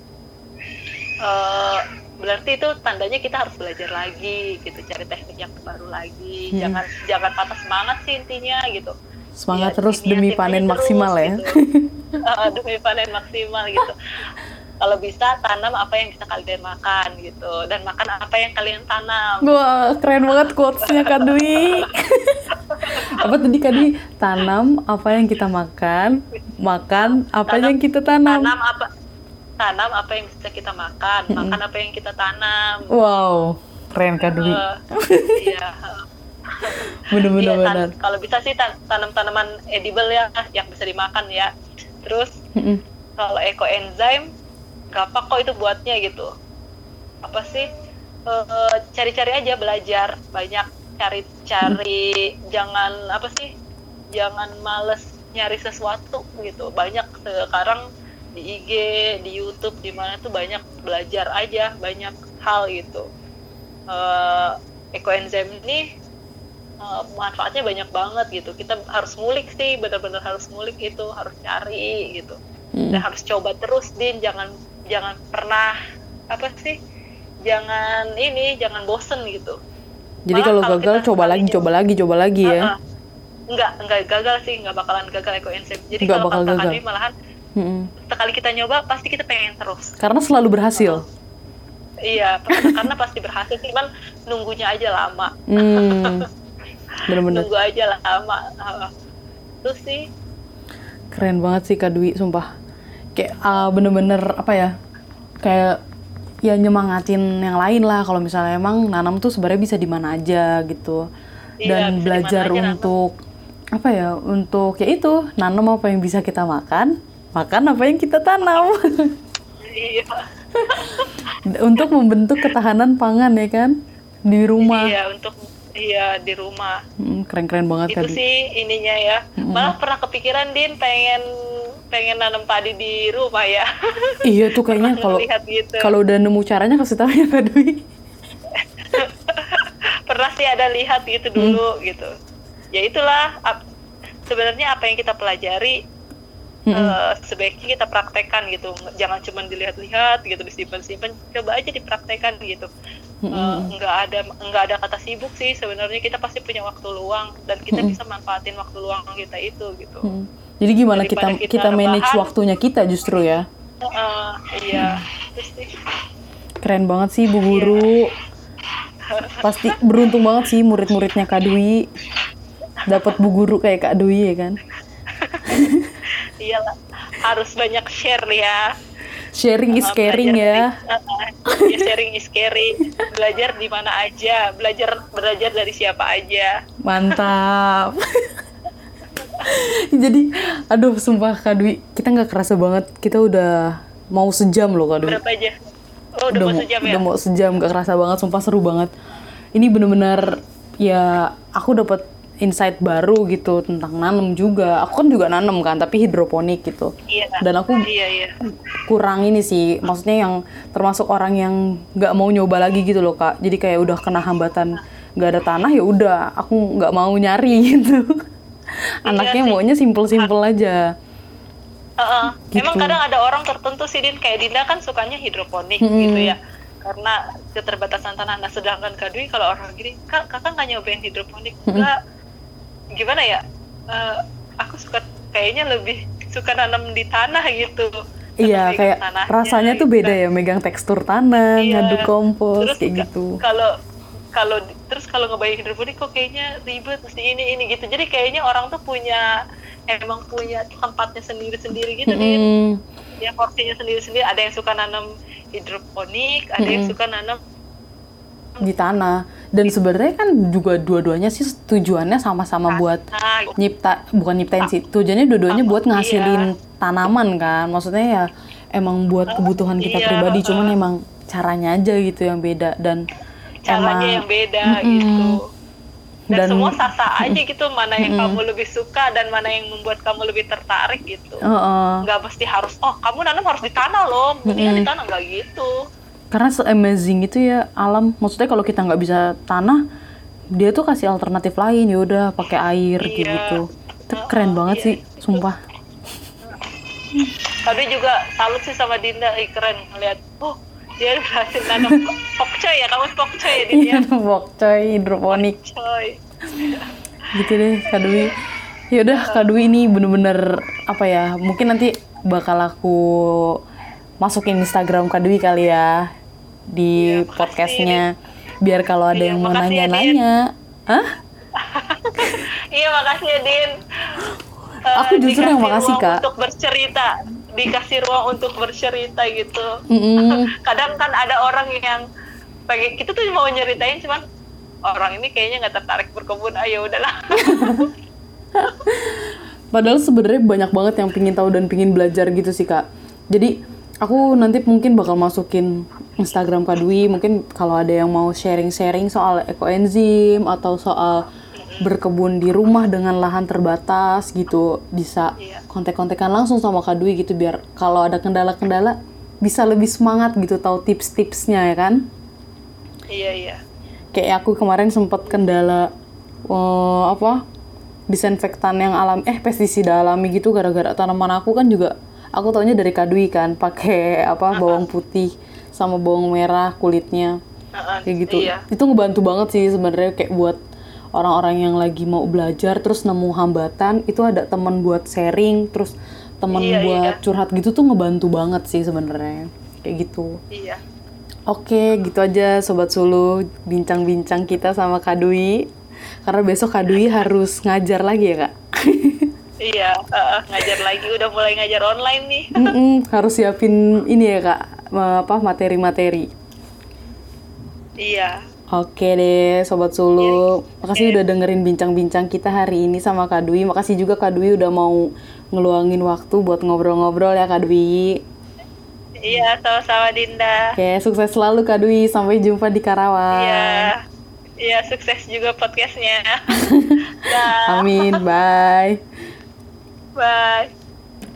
eh, berarti itu tandanya kita harus belajar lagi gitu cari teknik yang baru lagi
Hmm.
jangan jangan patah semangat sih intinya gitu
Semangat
Ya,
terus demi panen
terus,
maksimal ya.
gitu. [LAUGHS] Eh, demi panen maksimal gitu kalau bisa tanam apa yang bisa kalian makan gitu dan makan apa yang kalian tanam
Wah, keren banget quotes-nya Kak Dwi. [LAUGHS] apa tadi Kak Dwi? Tanam apa yang kita makan, makan apa
Tanam-
yang kita tanam.
tanam apa tanam apa yang bisa kita makan makan apa yang kita tanam
Wow, keren Kak Dwi.
Eh, iya. [LAUGHS]
Bener-bener
tan-
bener.
kalau bisa sih tan- tanam-tanaman edible ya yang bisa dimakan ya. Terus
Mm-mm.
kalau ekoenzim gampang kok itu buatnya gitu. Apa sih? Eh, cari-cari aja belajar banyak cari-cari jangan apa sih? Jangan males nyari sesuatu gitu. Banyak sekarang di IG, di YouTube, di mana tuh banyak belajar aja, banyak hal gitu. Eh, ekoenzim ini eh, manfaatnya banyak banget gitu. Kita harus ngulik sih, benar-benar harus ngulik itu, harus cari gitu.
Mm.
Dan harus coba terus, Din. Jangan jangan pernah apa sih? Jangan ini, jangan bosen gitu.
Jadi
Malah
kalau gagal coba lagi, coba lagi, coba lagi ya.
Ah. Enggak, enggak gagal sih, enggak bakalan gagal ekoenzim. Jadi
Nggak
kalau
bakal gagal.
Kadri malahan
Mm-mm.
sekali kita nyoba pasti kita pengen terus.
Karena selalu berhasil.
Iya, karena pasti berhasil, cuman nunggunya aja lama.
Hmm. [LAUGHS] Bener-bener
Nunggu aja lama. Terus sih
keren banget sih Kak Dwi, sumpah. Kayak ah, bener-bener apa ya? Kayak ya nyemangatin yang lain lah kalau misalnya emang nanam tuh sebenarnya bisa di mana aja gitu.
Iya,
Dan
di
belajar
aja nanam.
untuk apa ya? Untuk ya itu, nanam apa yang bisa kita makan, makan apa yang kita tanam.
iya. [LAUGHS]
untuk membentuk ketahanan pangan ya kan di rumah.
Iya, untuk iya di rumah.
Hmm, keren-keren banget
Itu
Dwi.
sih ininya ya. Malah pernah kepikiran Din pengen pengen nanam padi di rumah ya. [LAUGHS]
Iya tuh kayaknya kalau
gitu.
kalau udah nemu caranya kasih tahu ya Kak Dwi. [LAUGHS]
pernah sih ada lihat gitu
Hmm.
dulu gitu. Ya itulah ap- sebenarnya apa yang kita pelajari
Mm-mm.
eh, sebaiknya kita praktekkan gitu. Jangan cuma dilihat-lihat gitu disimpan-simpan, coba aja dipraktekkan gitu. Eh, nggak ada nggak ada kata sibuk sih sebenarnya kita pasti punya waktu luang dan kita bisa manfaatin waktu luang kita itu gitu.
Hmm. Jadi gimana kita
Daripada
kita,
kita
manage
rebahan.
waktunya kita justru ya.
Eh, iya. Sih,
Keren banget sih Bu Guru. Pasti beruntung banget sih murid-muridnya Kak Dwi. Dapat Bu Guru kayak Kak Dwi ya kan. [LAUGHS]
iyalah harus banyak share ya.
Sharing is
Uh,
caring
belajar
ya.
uh, uh, ya, sharing is caring. Belajar di mana aja, belajar belajar dari siapa aja.
Mantap. [LAUGHS] [LAUGHS] Jadi, aduh sumpah Kak Dwi, kita nggak kerasa banget. Kita udah mau sejam loh Kak Dwi.
Berapa aja? Oh, udah, mau sejam ya?
udah mau sejam gak kerasa banget sumpah seru banget ini bener-bener ya aku dapat insight baru gitu tentang nanam juga aku kan juga nanam kan tapi hidroponik gitu
Iya.
dan aku
Iya, iya.
kurang ini sih maksudnya yang termasuk orang yang nggak mau nyoba lagi gitu loh kak jadi kayak udah kena hambatan nggak ada tanah ya udah aku nggak mau nyari [LAUGHS] gitu anaknya
Iya
maunya simple-simple aja
Heeh.
Gitu.
Emang kadang ada orang tertentu sih, Din. Kayak Dinda kan sukanya hidroponik gitu ya. Karena keterbatasan tanah. Nah, sedangkan Kak Dwi kalau orang gini, Kak, kakak nggak nyobain hidroponik? Enggak. Gimana ya? Eh, aku suka, kayaknya lebih suka nanam di tanah gitu.
Iya, kayak
tanahnya
rasanya tuh
gitu
beda
kan.
ya, megang tekstur tanah,
Iya.
ngaduk kompos,
Terus
kayak
ka-
gitu.
Kalau kalau terus kalau ngebayang hidroponik kok kayaknya ribet mesti ini ini gitu. Jadi kayaknya orang tuh punya emang punya tempatnya sendiri-sendiri gitu Din.
Mm,
Ya porsinya sendiri-sendiri. Ada yang suka nanam hidroponik, ada yang suka nanam
di tanah. Dan sebenarnya kan juga dua-duanya sih tujuannya sama-sama buat nyipta, bukan nyiptain sih, tujuannya dua-duanya buat ngasilin tanaman kan. Maksudnya ya emang buat kebutuhan kita
iya,
pribadi, cuman emang caranya aja gitu yang beda dan
caranya
emang
yang beda gitu. Dan,
Dan-
semua sah-sah aja [LAUGHS] gitu mana yang kamu lebih suka dan mana yang membuat kamu lebih tertarik gitu.
Heeh.
Nggak mesti harus oh kamu nanam harus di tanah loh, mendingan di tanah nggak gitu.
karena se-amazing itu ya alam maksudnya kalau kita nggak bisa tanah dia tuh kasih alternatif lain ya udah pakai air
Iya.
gitu itu keren banget sih sumpah
Tadi juga salut sih sama Dinda, Ih, keren ngeliat. Oh, dia berhasil nanam pokcoy ya, kamu pokcoy ya Dinda.
iya [LAUGHS] bok coy hidroponik gitu deh Kak Dwi ya udah Kak Dwi ini bener-bener apa ya mungkin nanti bakal aku masukin Instagram Kak Dwi kali ya di
Iya, makasih,
podcastnya biar kalau ada
Iya,
yang mau
ya,
nanya-nanya Hah? [LAUGHS]
Iya makasih ya Din. Eh,
Aku justru yang makasih, Kak.
Untuk bercerita, dikasih ruang untuk bercerita gitu.
Mm-mm. [LAUGHS]
Kadang kan ada orang yang pengen kita tuh mau nyeritain cuman orang ini kayaknya nggak tertarik berkebun ayo udahlah [LAUGHS]
Padahal sebenarnya banyak banget yang pingin tahu dan pingin belajar gitu sih kak. Jadi aku nanti mungkin bakal masukin Instagram Kak Dwi. Mungkin kalau ada yang mau sharing-sharing soal ekoenzim atau soal berkebun di rumah dengan lahan terbatas gitu bisa
Iya.
kontek-kontekan langsung sama Kak Dwi gitu biar kalau ada kendala-kendala bisa lebih semangat gitu tahu tips-tipsnya ya kan.
iya iya.
Kayak aku kemarin sempat kendala eh, apa disinfektan yang alam eh pestisida alami gitu gara-gara tanaman aku kan juga aku taunya dari kadui kan pakai apa bawang putih sama bawang merah kulitnya. Kayak gitu.
iya.
Itu ngebantu banget sih sebenarnya kayak buat orang-orang yang lagi mau belajar terus nemu hambatan itu ada teman buat sharing terus teman
Iya,
buat
iya.
curhat gitu tuh ngebantu banget sih sebenarnya kayak gitu
iya
Oke, gitu aja Sobat Sulu bincang-bincang kita sama Kak Dwi. Karena besok Kak Dwi harus ngajar lagi ya Kak?
iya heeh, ngajar lagi udah mulai ngajar online nih [LAUGHS]
Mm-mm, harus siapin ini ya Kak, apa materi-materi.
iya
Oke deh Sobat Sulu, makasih udah dengerin bincang-bincang kita hari ini sama Kak Dwi. Makasih juga Kak Dwi udah mau ngeluangin waktu buat ngobrol-ngobrol ya Kak Dwi.
iya sama-sama Dinda
Oke, sukses selalu Kak Dwi. Sampai jumpa di Karawang.
iya iya sukses juga podcastnya [LAUGHS]
Amin, bye.
bye